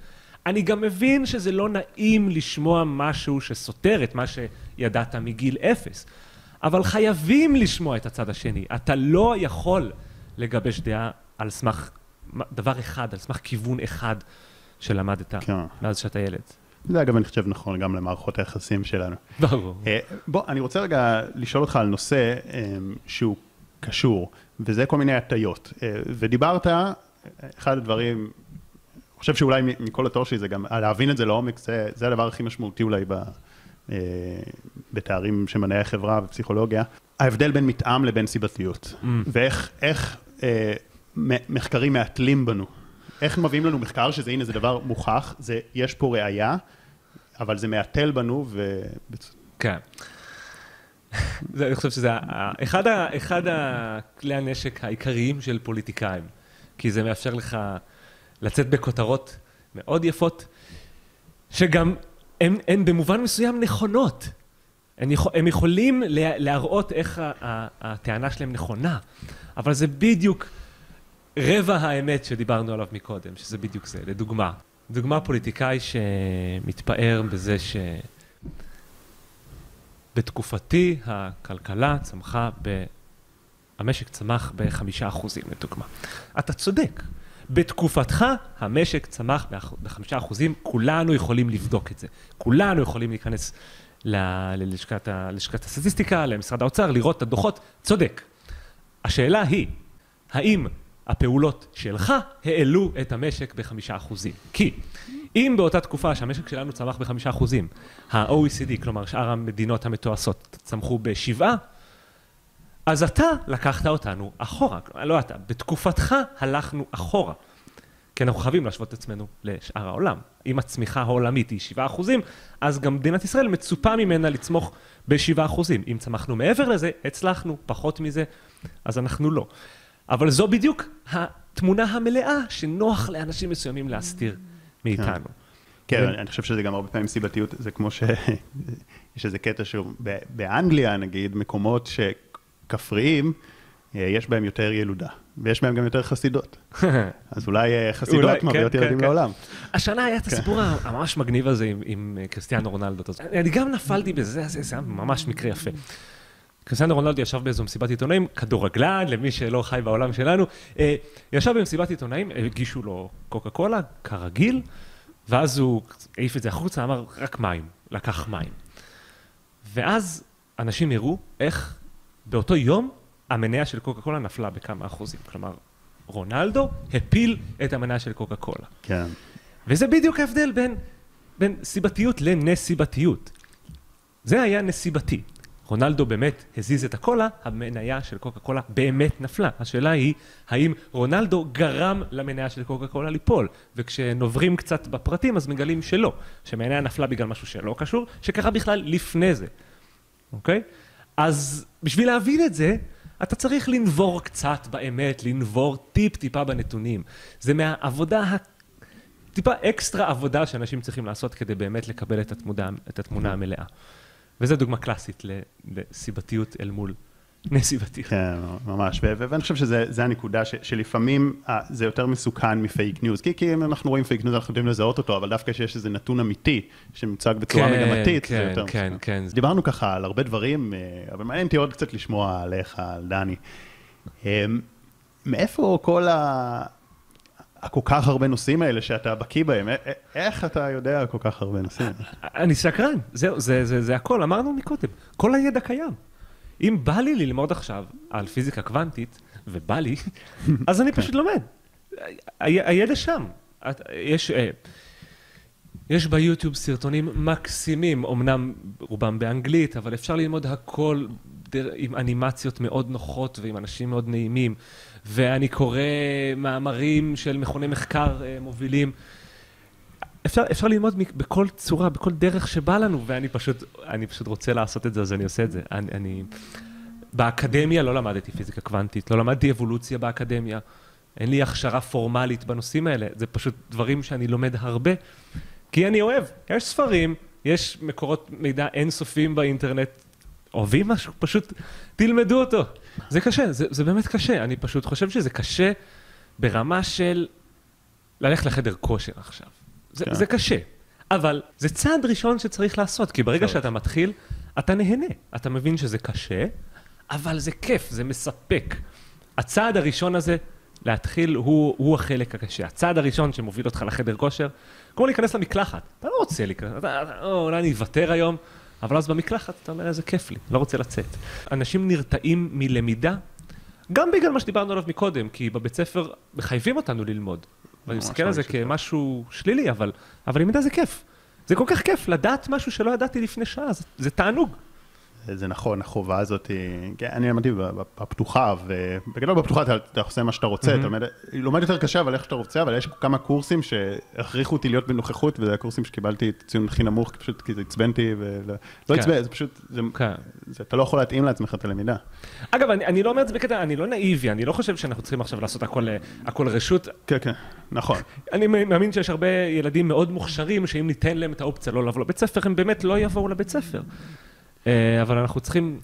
אני גם מבין שזה לא נעים לשמוע משהו שסותר את מה שידעת מגיל אפס. אבל חייבים לשמוע את הצד השני. אתה לא יכול לגבש דעה על סמך דבר אחד, על סמך כיוון אחד שלמדת כן. מאז שאתה ילד. זה אגב, אני חושב נכון גם למערכות היחסים שלנו. ברור. אה, בוא, אני רוצה רגע לשאול אותך על נושא אה, שהוא קשור, וזה כל מיני הטיות. אה, ודיברת, אחד הדברים, אני חושב שאולי מכל התור שלי זה גם להבין את זה לעומק, זה, זה הדבר הכי משמעותי אולי ב, בתארים של מדעי החברה ופסיכולוגיה. ההבדל בין מתאם לבין סיבתיות, mm. ואיך איך, אה, מחקרים מעטלים בנו. איך מביאים לנו מחקר שזה הנה זה דבר מוכח, זה, יש פה ראייה, אבל זה מעטל בנו ו... כן. זה, אני חושב שזה אחד, ה, אחד הכלי הנשק העיקריים של פוליטיקאים, כי זה מאפשר לך לצאת בכותרות מאוד יפות, שגם הן במובן מסוים נכונות. הם, יכול, הם יכולים להראות איך הטענה שלהם נכונה, אבל זה בדיוק רבע האמת שדיברנו עליו מקודם, שזה בדיוק זה, לדוגמה. דוגמה פוליטיקאי שמתפאר בזה שבתקופתי הכלכלה צמחה ב... המשק צמח בחמישה אחוזים, לדוגמה. אתה צודק. בתקופתך המשק צמח בחמישה אחוזים, כולנו יכולים לבדוק את זה. כולנו יכולים להיכנס ללשכת, ללשכת הסטטיסטיקה, למשרד האוצר, לראות את הדוחות, צודק. השאלה היא, האם הפעולות שלך העלו את המשק בחמישה אחוזים? כי אם באותה תקופה שהמשק שלנו צמח בחמישה אחוזים, ה-OECD, כלומר שאר המדינות המתועשות, צמחו בשבעה, אז אתה לקחת אותנו אחורה, לא אתה, בתקופתך הלכנו אחורה. כי אנחנו חייבים להשוות את עצמנו לשאר העולם. אם הצמיחה העולמית היא 7 אחוזים, אז גם מדינת ישראל מצופה ממנה לצמוך ב-7 אחוזים. אם צמחנו מעבר לזה, הצלחנו, פחות מזה, אז אנחנו לא. אבל זו בדיוק התמונה המלאה שנוח לאנשים מסוימים להסתיר מאיתנו. כן, ו- אני חושב שזה גם הרבה פעמים סיבתיות, זה כמו שיש איזה קטע שהוא, ב- באנגליה נגיד, מקומות שכפריים, אה, יש בהם יותר ילודה, ויש בהם גם יותר חסידות. אז אולי אה, חסידות כן, מביאות כן, ילדים כן. לעולם. השנה היה את הסיפור הממש מגניב הזה עם, עם אה, קריסטיאנו רונלדו. אני גם נפלתי בזה, זה, זה היה ממש מקרה יפה. קריסטיאנו רונלדו ישב באיזו מסיבת עיתונאים, כדורגלן, למי שלא חי בעולם שלנו, אה, ישב במסיבת עיתונאים, הגישו לו קוקה קולה, כרגיל, ואז הוא העיף את זה החוצה, אמר, רק מים, לקח מים. ואז אנשים הראו איך באותו יום המניה של קוקה קולה נפלה בכמה אחוזים. כלומר, רונלדו הפיל את המניה של קוקה קולה. כן. וזה בדיוק ההבדל בין, בין סיבתיות לנסיבתיות. זה היה נסיבתי. רונלדו באמת הזיז את הקולה, המניה של קוקה קולה באמת נפלה. השאלה היא, האם רונלדו גרם למניה של קוקה קולה ליפול? וכשנוברים קצת בפרטים, אז מגלים שלא. שהמניה נפלה בגלל משהו שלא קשור, שקרה בכלל לפני זה. אוקיי? אז בשביל להבין את זה, אתה צריך לנבור קצת באמת, לנבור טיפ-טיפה בנתונים. זה מהעבודה ה... טיפה אקסטרה עבודה שאנשים צריכים לעשות כדי באמת לקבל את התמונה, את התמונה המלאה. וזו דוגמה קלאסית לסיבתיות אל מול נסיבתיות. כן, ממש, ואני חושב שזה הנקודה ש- שלפעמים אה, זה יותר מסוכן מפייק ניוז, כי, כי אם אנחנו רואים פייק ניוז אנחנו יודעים לזהות אותו, אבל דווקא כשיש איזה נתון אמיתי שמוצג בצורה כן, מגמתית, זה כן, יותר כן, מסוכן. כן. אז דיברנו ככה על הרבה דברים, אה, אבל מעניין אותי עוד קצת לשמוע עליך, על דני. אה, מאיפה כל ה... הכל כך הרבה נושאים האלה שאתה בקיא בהם, איך אתה יודע כל כך הרבה נושאים? אני סקרן, זהו, זה, זה, זה הכל, אמרנו מקודם, כל הידע קיים. אם בא לי ללמוד עכשיו על פיזיקה קוונטית, ובא לי, אז אני פשוט לומד. הידע שם. יש, אה, יש ביוטיוב סרטונים מקסימים, אמנם רובם באנגלית, אבל אפשר ללמוד הכל עם אנימציות מאוד נוחות ועם אנשים מאוד נעימים. ואני קורא מאמרים של מכוני מחקר אה, מובילים. אפשר, אפשר ללמוד בכל צורה, בכל דרך שבא לנו, ואני פשוט, אני פשוט רוצה לעשות את זה, אז אני עושה את זה. אני, אני... באקדמיה לא למדתי פיזיקה קוונטית, לא למדתי אבולוציה באקדמיה. אין לי הכשרה פורמלית בנושאים האלה, זה פשוט דברים שאני לומד הרבה, כי אני אוהב. יש ספרים, יש מקורות מידע אינסופיים באינטרנט, אוהבים משהו, פשוט תלמדו אותו. זה קשה, זה, זה באמת קשה. אני פשוט חושב שזה קשה ברמה של ללכת לחדר כושר עכשיו. זה, כן. זה קשה, אבל זה צעד ראשון שצריך לעשות, כי ברגע צריך. שאתה מתחיל, אתה נהנה. אתה מבין שזה קשה, אבל זה כיף, זה מספק. הצעד הראשון הזה, להתחיל, הוא, הוא החלק הקשה. הצעד הראשון שמוביל אותך לחדר כושר, כמו להיכנס למקלחת. אתה לא רוצה להיכנס, אתה, אתה, או, אולי אני אוותר היום, אבל אז במקלחת אתה אומר, איזה כיף לי, לא רוצה לצאת. אנשים נרתעים מלמידה, גם בגלל מה שדיברנו עליו מקודם, כי בבית ספר מחייבים אותנו ללמוד. ואני מסתכל על את זה. כמשהו שלילי, אבל, אבל למידה זה כיף. זה כל כך כיף לדעת משהו שלא ידעתי לפני שעה, זה, זה תענוג. זה נכון, החובה הזאת, כן, אני למדתי בפתוחה, ובגדול בפתוחה אתה, אתה עושה מה שאתה רוצה, אתה לומד, לומד יותר קשה, אבל איך שאתה רוצה, אבל יש כמה קורסים שהכריחו אותי להיות בנוכחות, וזה הקורסים שקיבלתי ציון הכי נמוך, פשוט כי אותי, ולא לא כן. עצבן, זה פשוט, זה, כן. זה, אתה לא יכול להתאים לעצמך את הלמידה. אגב, אני, אני לא אומר את זה בקטע, אני לא נאיבי, אני לא חושב שאנחנו צריכים עכשיו לעשות הכל, הכל רשות. כן, כן, נכון. אני מאמין שיש הרבה ילדים מאוד מוכשרים, שאם ניתן להם את האופציה לא לבוא לבית ספר, הם באמת לא יבואו לבית ספר. אה, אבל אנחנו צריכים...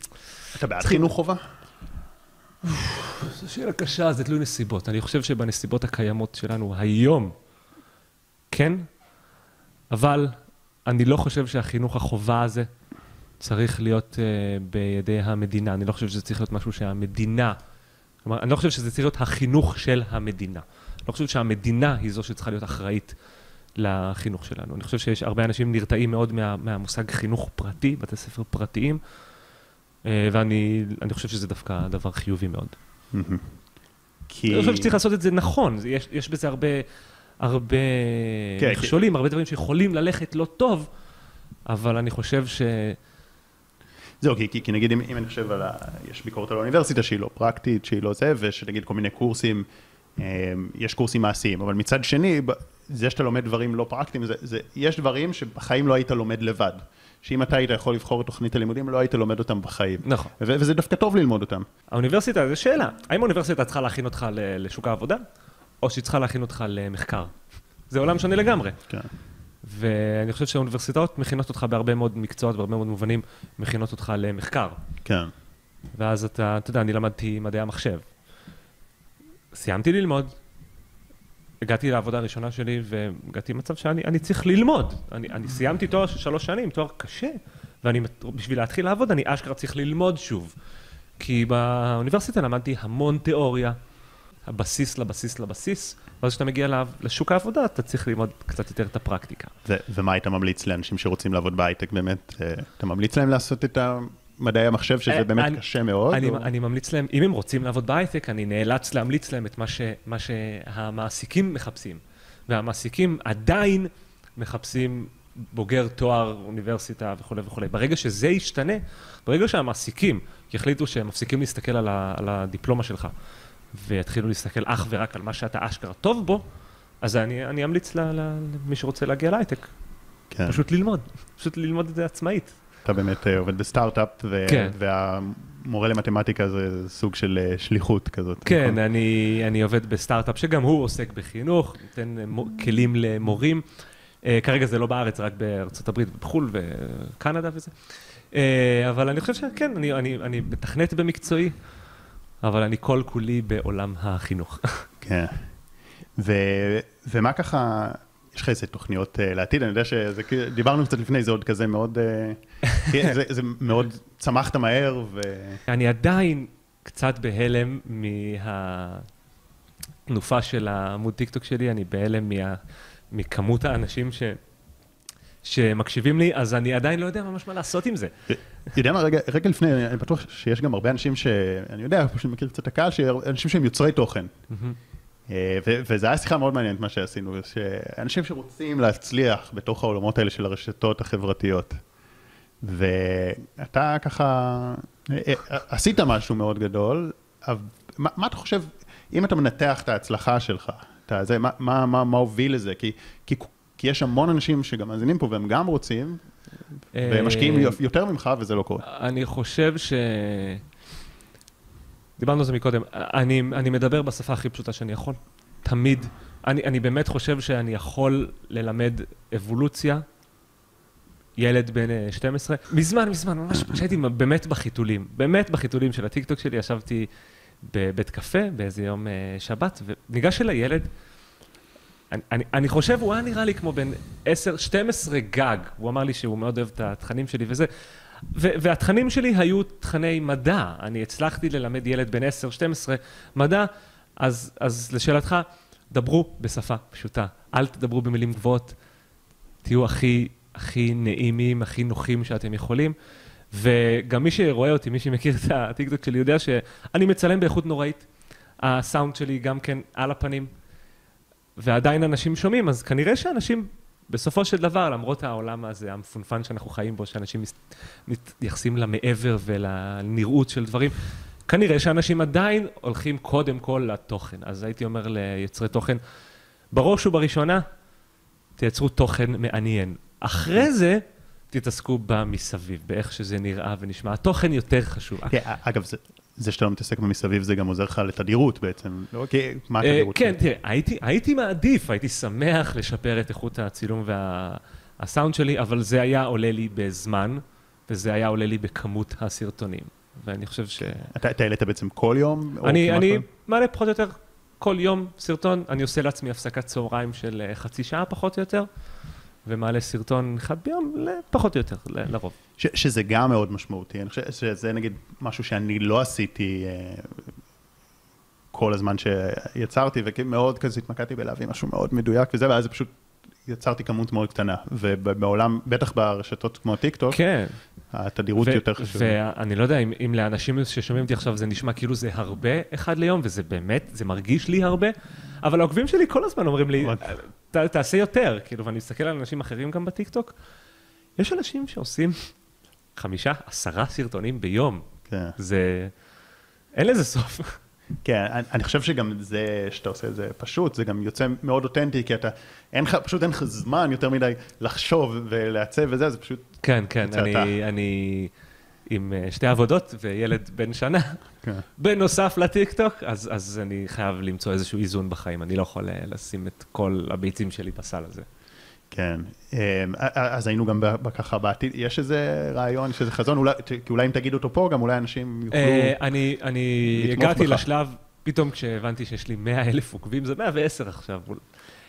אתה בעד חינוך חובה? זו שאלה קשה, זה תלוי נסיבות. אני חושב שבנסיבות הקיימות שלנו היום, כן, אבל אני לא חושב שהחינוך החובה הזה צריך להיות uh, בידי המדינה. אני לא חושב שזה צריך להיות משהו שהמדינה, כלומר, אני לא חושב שזה צריך להיות החינוך של המדינה. אני לא חושב שהמדינה היא זו שצריכה להיות אחראית לחינוך שלנו. אני חושב שיש הרבה אנשים נרתעים מאוד מה, מהמושג חינוך פרטי, בתי ספר פרטיים, אה, ואני אני חושב שזה דווקא דבר חיובי מאוד. כי... אני חושב שצריך לעשות את זה נכון, יש, יש בזה הרבה, הרבה כן, מכשולים, הרבה דברים שיכולים ללכת לא טוב, אבל אני חושב ש... זהו, כי, כי, כי נגיד אם, אם אני חושב על ה... יש ביקורת על האוניברסיטה שהיא לא פרקטית, שהיא לא זה, ושנגיד כל מיני קורסים, אה, יש קורסים מעשיים, אבל מצד שני, זה שאתה לומד דברים לא פרקטיים, זה, זה, יש דברים שבחיים לא היית לומד לבד. שאם אתה היית יכול לבחור את תוכנית הלימודים, לא היית לומד אותם בחיים. נכון. ו- וזה דווקא טוב ללמוד אותם. האוניברסיטה, זו שאלה, האם האוניברסיטה צריכה להכין אותך לשוק העבודה, או שהיא צריכה להכין אותך למחקר? זה עולם שונה לגמרי. כן. ואני חושב שהאוניברסיטאות מכינות אותך בהרבה מאוד מקצועות, בהרבה מאוד מובנים, מכינות אותך למחקר. כן. ואז אתה, אתה יודע, אני למדתי מדעי המחשב. סיימתי ללמוד, הגעתי לעבודה הראשונה שלי והגעתי למצב שאני אני צריך ללמוד. אני, אני סיימתי תואר של שלוש שנים, תואר קשה, ואני, בשביל להתחיל לעבוד, אני אשכרה צריך ללמוד שוב. כי באוניברסיטה למדתי המון תיאוריה, הבסיס לבסיס לבסיס, ואז כשאתה מגיע לשוק העבודה, אתה צריך ללמוד קצת יותר את הפרקטיקה. ו- ומה היית ממליץ לאנשים שרוצים לעבוד בהייטק באמת? אה, אתה ממליץ להם לעשות את מדעי המחשב, שזה אה, באמת אני- קשה מאוד? אני, או- אני ממליץ להם, אם הם רוצים לעבוד בהייטק, אני נאלץ להמליץ להם את מה, ש, מה שהמעסיקים מחפשים. והמעסיקים עדיין מחפשים בוגר תואר אוניברסיטה וכולי וכולי. ברגע שזה ישתנה, ברגע שהמעסיקים יחליטו שהם מפסיקים להסתכל על, ה, על הדיפלומה שלך, ויתחילו להסתכל אך ורק על מה שאתה אשכרה טוב בו, אז אני, אני אמליץ למי שרוצה להגיע להייטק, כן. פשוט ללמוד, פשוט ללמוד את זה עצמאית. אתה באמת אה, עובד בסטארט-אפ, ו- כן. והמורה למתמטיקה זה סוג של אה, שליחות כזאת. כן, נכון? אני, אני עובד בסטארט-אפ שגם הוא עוסק בחינוך, נותן אה, כלים למורים. כרגע זה לא בארץ, רק בארצות הברית ובחו"ל וקנדה וזה. אבל אני חושב שכן, אני, אני, אני מתכנת במקצועי, אבל אני כל כולי בעולם החינוך. כן. ו- ומה ככה, יש לך איזה תוכניות אה, לעתיד? אני יודע שזה, כאילו- דיברנו קצת לפני, זה עוד כזה מאוד, אה, כן, זה, זה מאוד, צמחת מהר, ו... אני עדיין קצת בהלם מהתנופה של העמוד טיקטוק שלי, אני בהלם מה, מכמות האנשים ש, שמקשיבים לי, אז אני עדיין לא יודע ממש מה לעשות עם זה. יודע מה, רגע, רגע לפני, אני בטוח שיש גם הרבה אנשים ש... אני יודע, פשוט מכיר קצת את הקהל, שאנשים שהם יוצרי תוכן. אה, ו- וזה היה שיחה מאוד מעניינת מה שעשינו, שאנשים שרוצים להצליח בתוך העולמות האלה של הרשתות החברתיות. ואתה ככה, אה, אה, עשית משהו מאוד גדול, מה, מה אתה חושב, אם אתה מנתח את ההצלחה שלך, אתה, זה, מה, מה, מה, מה הוביל לזה? כי, כי, כי יש המון אנשים שגם מאזינים פה והם גם רוצים, והם משקיעים אה, יותר ממך וזה לא קורה. אני חושב ש... דיברנו על זה מקודם, אני, אני מדבר בשפה הכי פשוטה שאני יכול, תמיד. אני, אני באמת חושב שאני יכול ללמד אבולוציה, ילד בן אה, 12, מזמן, מזמן, ממש כשהייתי באמת בחיתולים, באמת בחיתולים של הטיקטוק שלי, ישבתי בבית קפה באיזה יום אה, שבת, וניגש אליי ילד, אני, אני, אני חושב, הוא היה נראה לי כמו בן 10, 12 גג, הוא אמר לי שהוא מאוד אוהב את התכנים שלי וזה, והתכנים שלי היו תכני מדע, אני הצלחתי ללמד ילד בן 10-12 מדע, אז, אז לשאלתך, דברו בשפה פשוטה, אל תדברו במילים גבוהות, תהיו הכי, הכי נעימים, הכי נוחים שאתם יכולים, וגם מי שרואה אותי, מי שמכיר את הטיקטוק שלי, יודע שאני מצלם באיכות נוראית, הסאונד שלי גם כן על הפנים, ועדיין אנשים שומעים, אז כנראה שאנשים בסופו של דבר, למרות העולם הזה, המפונפן שאנחנו חיים בו, שאנשים מתייחסים למעבר ולנראות של דברים, כנראה שאנשים עדיין הולכים קודם כל לתוכן. אז הייתי אומר ליוצרי תוכן, בראש ובראשונה, תייצרו תוכן מעניין. אחרי זה, תתעסקו במסביב, באיך שזה נראה ונשמע. התוכן יותר חשוב. כן, אגב, זה, זה שאתה לא מתעסק במסביב, זה גם עוזר לך לתדירות בעצם. לא, כי, מה אה, התדירות? כן? תראה, הייתי, הייתי מעדיף, הייתי שמח לשפר את איכות הצילום והסאונד שלי, אבל זה היה עולה לי בזמן, וזה היה עולה לי בכמות הסרטונים. ואני חושב ש... אתה, אתה העלית בעצם כל יום? אני, אני? מעלה פחות או יותר כל יום סרטון, אני עושה לעצמי הפסקת צהריים של אה, חצי שעה פחות או יותר, ומעלה סרטון אחד ביום, פחות או יותר, ל- לרוב. ש, שזה גם מאוד משמעותי. אני חושב שזה נגיד משהו שאני לא עשיתי אה, כל הזמן שיצרתי, ומאוד כזה התמקדתי בלהביא משהו מאוד מדויק וזה, ואז זה פשוט יצרתי כמות מאוד קטנה. ובעולם, בטח ברשתות כמו טיק טוק, כן. התדירות ו- יותר חשובה. ואני לא יודע אם, אם לאנשים ששומעים אותי עכשיו זה נשמע כאילו זה הרבה אחד ליום, וזה באמת, זה מרגיש לי הרבה, אבל העוקבים שלי כל הזמן אומרים לי. "ת- תעשה יותר, כאילו, ואני מסתכל על אנשים אחרים גם בטיקטוק, יש אנשים שעושים חמישה, עשרה סרטונים ביום, כן. זה... אין לזה סוף. כן, אני, אני חושב שגם זה שאתה עושה את זה פשוט, זה גם יוצא מאוד אותנטי, כי אתה, אין לך, פשוט אין לך זמן יותר מדי לחשוב ולעצב וזה, זה פשוט, כן, כן, אני, אתה. אני עם אה, שתי עבודות וילד בן שנה, כן. בנוסף לטיקטוק, אז, אז אני חייב למצוא איזשהו איזון בחיים, אני לא יכול אה, לשים את כל הביצים שלי בסל הזה. כן. אה, אז היינו גם ככה בעתיד, יש איזה רעיון, יש איזה חזון, אולי, כי אולי אם תגיד אותו פה, גם אולי אנשים יוכלו... אה, אני, אני לתמוך הגעתי בך. לשלב, פתאום כשהבנתי שיש לי 100 אלף עוקבים, זה 110 עכשיו.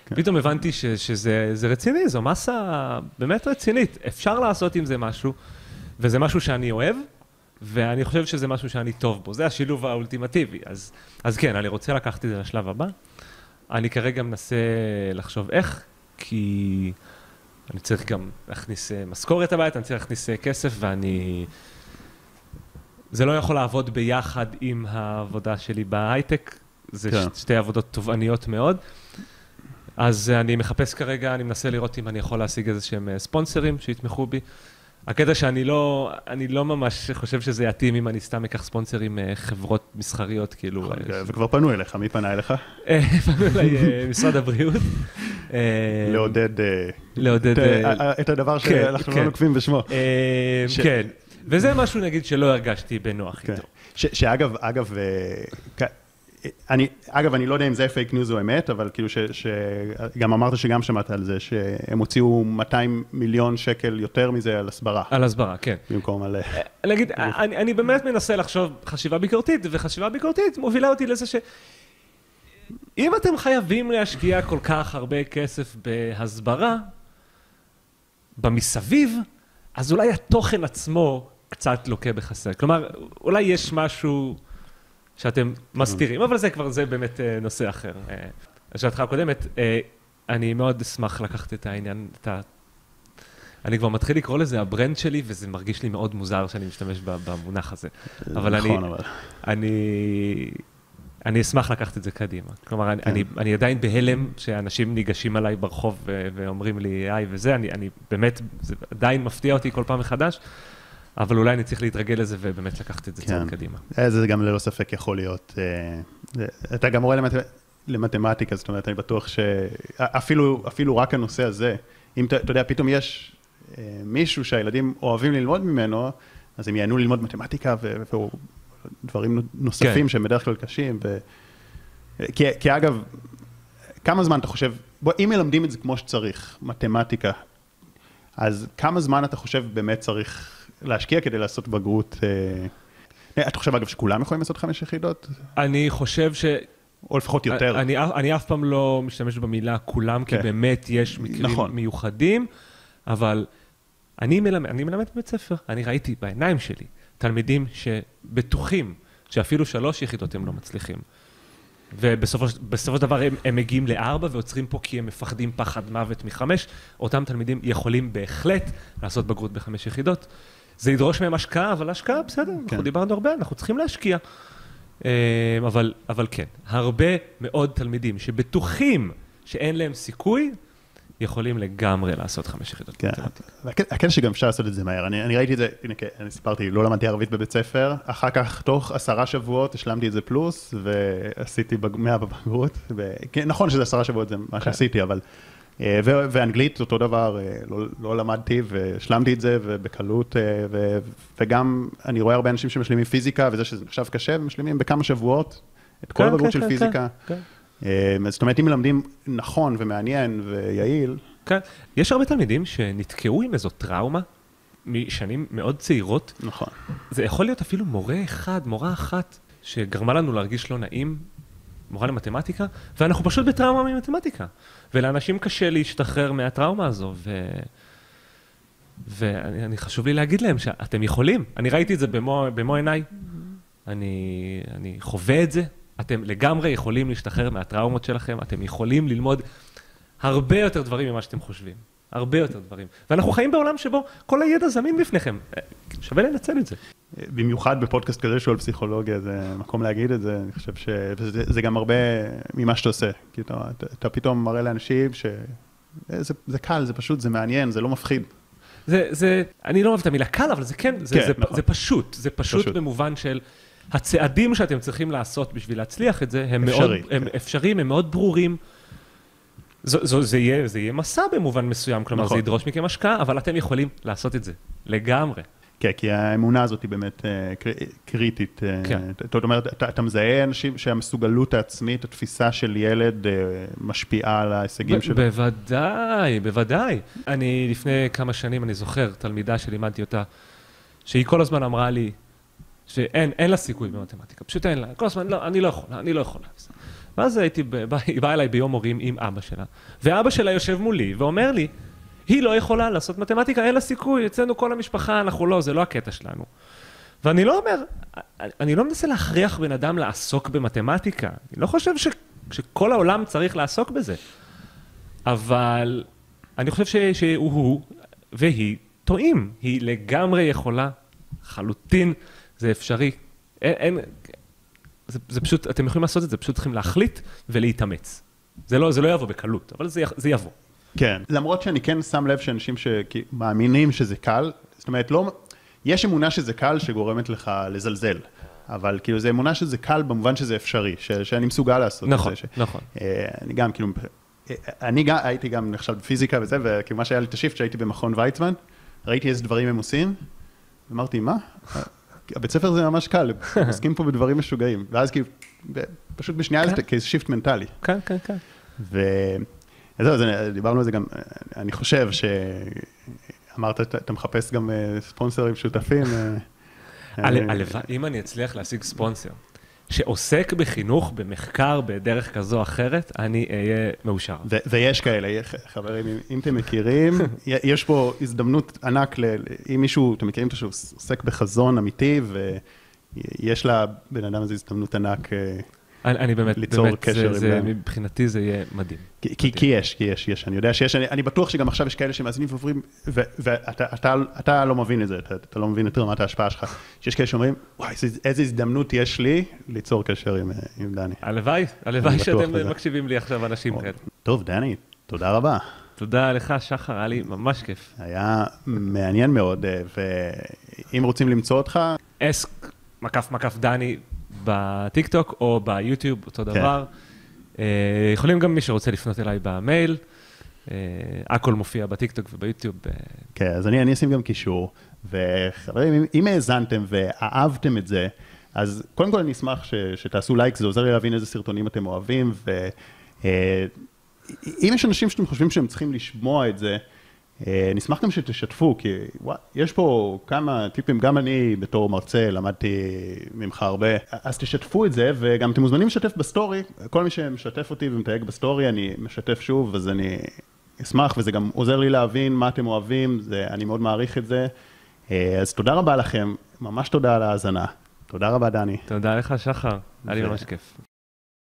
כן. פתאום הבנתי ש, שזה זה רציני, זו מסה באמת רצינית. אפשר לעשות עם זה משהו, וזה משהו שאני אוהב, ואני חושב שזה משהו שאני טוב בו. זה השילוב האולטימטיבי. אז, אז כן, אני רוצה לקחת את זה לשלב הבא. אני כרגע מנסה לחשוב איך, כי אני צריך גם להכניס אה, משכורת הביתה, אני צריך להכניס אה, כסף, ואני... זה לא יכול לעבוד ביחד עם העבודה שלי בהייטק. זה כן. שתי עבודות תובעניות מאוד. אז אה, אני מחפש כרגע, אני מנסה לראות אם אני יכול להשיג איזה שהם ספונסרים שיתמכו בי. הקטע שאני לא, אני לא ממש חושב שזה יתאים אם אני סתם אקח ספונסרים מחברות מסחריות, כאילו... נכון, אה, וכבר פנו אליך, מי פנה אליך? אה, פנו אליי אה, משרד הבריאות. אה, לעודד אה, לעודד... את, אה, אה, הדבר כן, שאנחנו כן. לא נוקבים בשמו. אה, כן, וזה משהו נגיד שלא הרגשתי בנוח כן. איתו. ש- שאגב, אגב, אה, אני, אגב, אני לא יודע אם זה פייק ניוז או אמת, אבל כאילו ש, שגם אמרת שגם שמעת על זה, שהם הוציאו 200 מיליון שקל יותר מזה על הסברה, על הסברה, כן. במקום על... אה, נגיד, אני, אני באמת מנסה לחשוב חשיבה ביקורתית, וחשיבה ביקורתית מובילה אותי לזה ש... אם אתם חייבים להשקיע כל כך הרבה כסף בהסברה, במסביב, אז אולי התוכן עצמו קצת לוקה בחסר. כלומר, אולי יש משהו שאתם מסתירים, אבל זה כבר, זה באמת אה, נושא אחר. אה, לשאלתך הקודמת, אה, אני מאוד אשמח לקחת את העניין, את ה... אני כבר מתחיל לקרוא לזה ה brand שלי, וזה מרגיש לי מאוד מוזר שאני משתמש במונח הזה. אבל אני, נכון, אבל... אני, אני אשמח לקחת את זה קדימה. כלומר, אני, כן. אני, אני עדיין בהלם שאנשים ניגשים אליי ברחוב ו- ואומרים לי, היי וזה, אני, אני באמת, זה עדיין מפתיע אותי כל פעם מחדש, אבל אולי אני צריך להתרגל לזה ובאמת לקחת את זה כן. צעד קדימה. אה, זה גם ללא ספק יכול להיות. אה, אתה גם מורה למת... למתמטיקה, זאת אומרת, אני בטוח שאפילו אפילו רק הנושא הזה, אם אתה יודע, פתאום יש אה, מישהו שהילדים אוהבים ללמוד ממנו, אז הם ייהנו ללמוד מתמטיקה ו- ודברים נוספים כן. שהם בדרך כלל קשים. ו... כי, כי אגב, כמה זמן אתה חושב, בוא, אם מלמדים את זה כמו שצריך, מתמטיקה, אז כמה זמן אתה חושב באמת צריך להשקיע כדי לעשות בגרות? אה, אתה חושב אגב שכולם יכולים לעשות חמש יחידות? אני חושב ש... או לפחות יותר? אני, אני אף פעם לא משתמש במילה כולם, כי כן. באמת יש מקרים נכון. מיוחדים, אבל אני מלמד, אני מלמד בבית ספר, אני ראיתי בעיניים שלי תלמידים שבטוחים שאפילו שלוש יחידות הם לא מצליחים. ובסופו בסופו של דבר הם, הם מגיעים לארבע ועוצרים פה כי הם מפחדים פחד מוות מחמש. אותם תלמידים יכולים בהחלט לעשות בגרות בחמש יחידות. זה ידרוש מהם השקעה, אבל השקעה, בסדר, כן. אנחנו דיברנו הרבה, אנחנו צריכים להשקיע. אה, אבל, אבל כן, הרבה מאוד תלמידים שבטוחים שאין להם סיכוי, יכולים לגמרי לעשות חמש יחידות. כן, מתמטיקה. הקטע שגם אפשר לעשות את זה מהר, אני, אני ראיתי את זה, הנה, כן, אני סיפרתי, לא למדתי ערבית בבית ספר, אחר כך תוך עשרה שבועות השלמתי את זה פלוס, ועשיתי בג... 100 בבגרות, ו... כן, נכון שזה עשרה שבועות, זה מה כן. שעשיתי, אבל... אה, ו- ואנגלית אותו דבר, אה, לא, לא למדתי והשלמתי את זה ובקלות, אה, ו- וגם אני רואה הרבה אנשים שמשלימים פיזיקה, וזה שזה נחשב קשה, ומשלימים בכמה שבועות את כל כן, הבגרות כן, של כן, פיזיקה. כן, אה, זאת אומרת, אם מלמדים נכון ומעניין ויעיל, כן. יש הרבה תלמידים שנתקעו עם איזו טראומה משנים מאוד צעירות. נכון. זה יכול להיות אפילו מורה אחד, מורה אחת, שגרמה לנו להרגיש לא נעים, מורה למתמטיקה, ואנחנו פשוט בטראומה ממתמטיקה. ולאנשים קשה להשתחרר מהטראומה הזו, ו... ואני אני- חשוב לי להגיד להם שאתם יכולים. אני ראיתי את זה במו, במו עיניי. אני, אני חווה את זה. אתם לגמרי יכולים להשתחרר מהטראומות שלכם, אתם יכולים ללמוד הרבה יותר דברים ממה שאתם חושבים. הרבה יותר דברים. ואנחנו חיים בעולם שבו כל הידע זמין בפניכם. שווה לנצל את זה. במיוחד בפודקאסט כזה שהוא על פסיכולוגיה, זה מקום להגיד את זה, אני חושב שזה זה גם הרבה ממה שאתה עושה. כי אתה, אתה, אתה פתאום מראה לאנשים שזה זה, זה קל, זה פשוט, זה מעניין, זה לא מפחיד. זה, זה, אני לא אוהב את המילה קל, אבל זה כן, זה, כן, זה, נכון. זה פשוט, זה פשוט, פשוט. במובן של הצעדים שאתם צריכים לעשות בשביל להצליח את זה, הם אפשרי, מאוד, הם כן. אפשריים, הם מאוד ברורים. זו, זו, זה, יהיה, זה יהיה מסע במובן מסוים, כלומר נכון. זה ידרוש מכם השקעה, אבל אתם יכולים לעשות את זה, לגמרי. כן, כי האמונה הזאת היא באמת אה, קר- קריטית. אה, כן. זאת אומרת, אתה, אתה מזהה אנשים שהמסוגלות העצמית, התפיסה של ילד אה, משפיעה על ההישגים שלו. בוודאי, בוודאי. אני לפני כמה שנים, אני זוכר, תלמידה שלימדתי אותה, שהיא כל הזמן אמרה לי שאין אין לה סיכוי במתמטיקה, פשוט אין לה. כל הזמן, לא, אני לא יכולה, אני לא יכולה. ואז הייתי, היא באה אליי ביום הורים עם אבא שלה, ואבא שלה יושב מולי ואומר לי, היא לא יכולה לעשות מתמטיקה, אין לה סיכוי, אצלנו כל המשפחה, אנחנו לא, זה לא הקטע שלנו. ואני לא אומר, אני לא מנסה להכריח בן אדם לעסוק במתמטיקה. אני לא חושב ש, שכל העולם צריך לעסוק בזה. אבל אני חושב ש, שהוא הוא והיא טועים. היא לגמרי יכולה, לחלוטין, זה אפשרי. אין, אין, זה, זה פשוט, אתם יכולים לעשות את זה, פשוט צריכים להחליט ולהתאמץ. זה לא, זה לא יבוא בקלות, אבל זה, זה יבוא. כן. למרות שאני כן שם לב שאנשים שמאמינים שזה קל, זאת אומרת, לא, יש אמונה שזה קל שגורמת לך לזלזל, אבל כאילו זו אמונה שזה קל במובן שזה אפשרי, ש, שאני מסוגל לעשות נכון, את זה. ש, נכון. אה, אני גם כאילו, אני גם, הייתי גם נחשב בפיזיקה וזה, וכאילו מה שהיה לי את השיפט שהייתי במכון ויצמן, ראיתי איזה דברים הם עושים, אמרתי, מה? הבית ספר זה ממש קל, הם עוסקים פה בדברים משוגעים, ואז כאילו, פשוט בשנייה זה כן. כאיזה shift מנטלי. כן, כן, כן. וזהו, אז אני- דיברנו על זה גם, אני חושב שאמרת, אתה אתה מחפש גם אה, ספונסרים שותפים. אה, אה, הלוואי, אם אני אצליח להשיג ספונסר שעוסק בחינוך, במחקר, בדרך כזו או אחרת, אני אהיה מאושר. ויש כאלה, חברים, אם- אתם מכירים, יש פה הזדמנות ענק, אם מישהו, אתם מכירים אותו שהוא עוסק בחזון אמיתי, ויש לבן אדם הזה הזדמנות ענק, אני, אני באמת, ליצור באמת, קשר זה, זה, עם- מבחינתי זה יהיה מדהים. כי, כי, כי יש, כי יש, יש, אני יודע שיש, אני, אני בטוח שגם עכשיו יש כאלה שמאזינים ואומרים, ו- ואתה אתה, אתה לא מבין את זה, אתה, אתה לא מבין את רמת ההשפעה שלך, שיש כאלה שאומרים, וואי, איזה, איזה הזדמנות יש לי ליצור קשר עם, אה, עם דני. הלוואי, הלוואי שאתם בזה. מקשיבים לי עכשיו אנשים כאלה. טוב, דני, תודה רבה. תודה לך, שחר, היה לי ממש כיף. היה מעניין מאוד, אה, ואם רוצים למצוא אותך, Ask, מקף מקף דני בטיקטוק או ביוטיוב, אותו דבר. אה, יכולים גם מי שרוצה לפנות אליי במייל, אה, הכל מופיע בטיקטוק וביוטיוב. אה, כן, אז אני, אני אשים גם קישור, וחברים, אם, האזנתם ואהבתם את זה, אז קודם כל אני אשמח ש, שתעשו לייק, זה עוזר לי להבין איזה סרטונים אתם אוהבים, ואם יש אנשים שאתם חושבים שהם צריכים לשמוע את זה, נשמח גם שתשתפו, כי וואי, יש פה כמה טיפים, גם אני בתור מרצה למדתי ממך הרבה, אז תשתפו את זה, וגם אתם מוזמנים לשתף בסטורי, כל מי שמשתף אותי ומתייג בסטורי, אני משתף שוב, אז אני אשמח, וזה גם עוזר לי להבין מה אתם אוהבים, זה, אני מאוד מעריך את זה. אה, אז תודה רבה לכם, ממש תודה על ההאזנה. תודה רבה, דני. תודה לך, שחר, היה לי ממש כיף.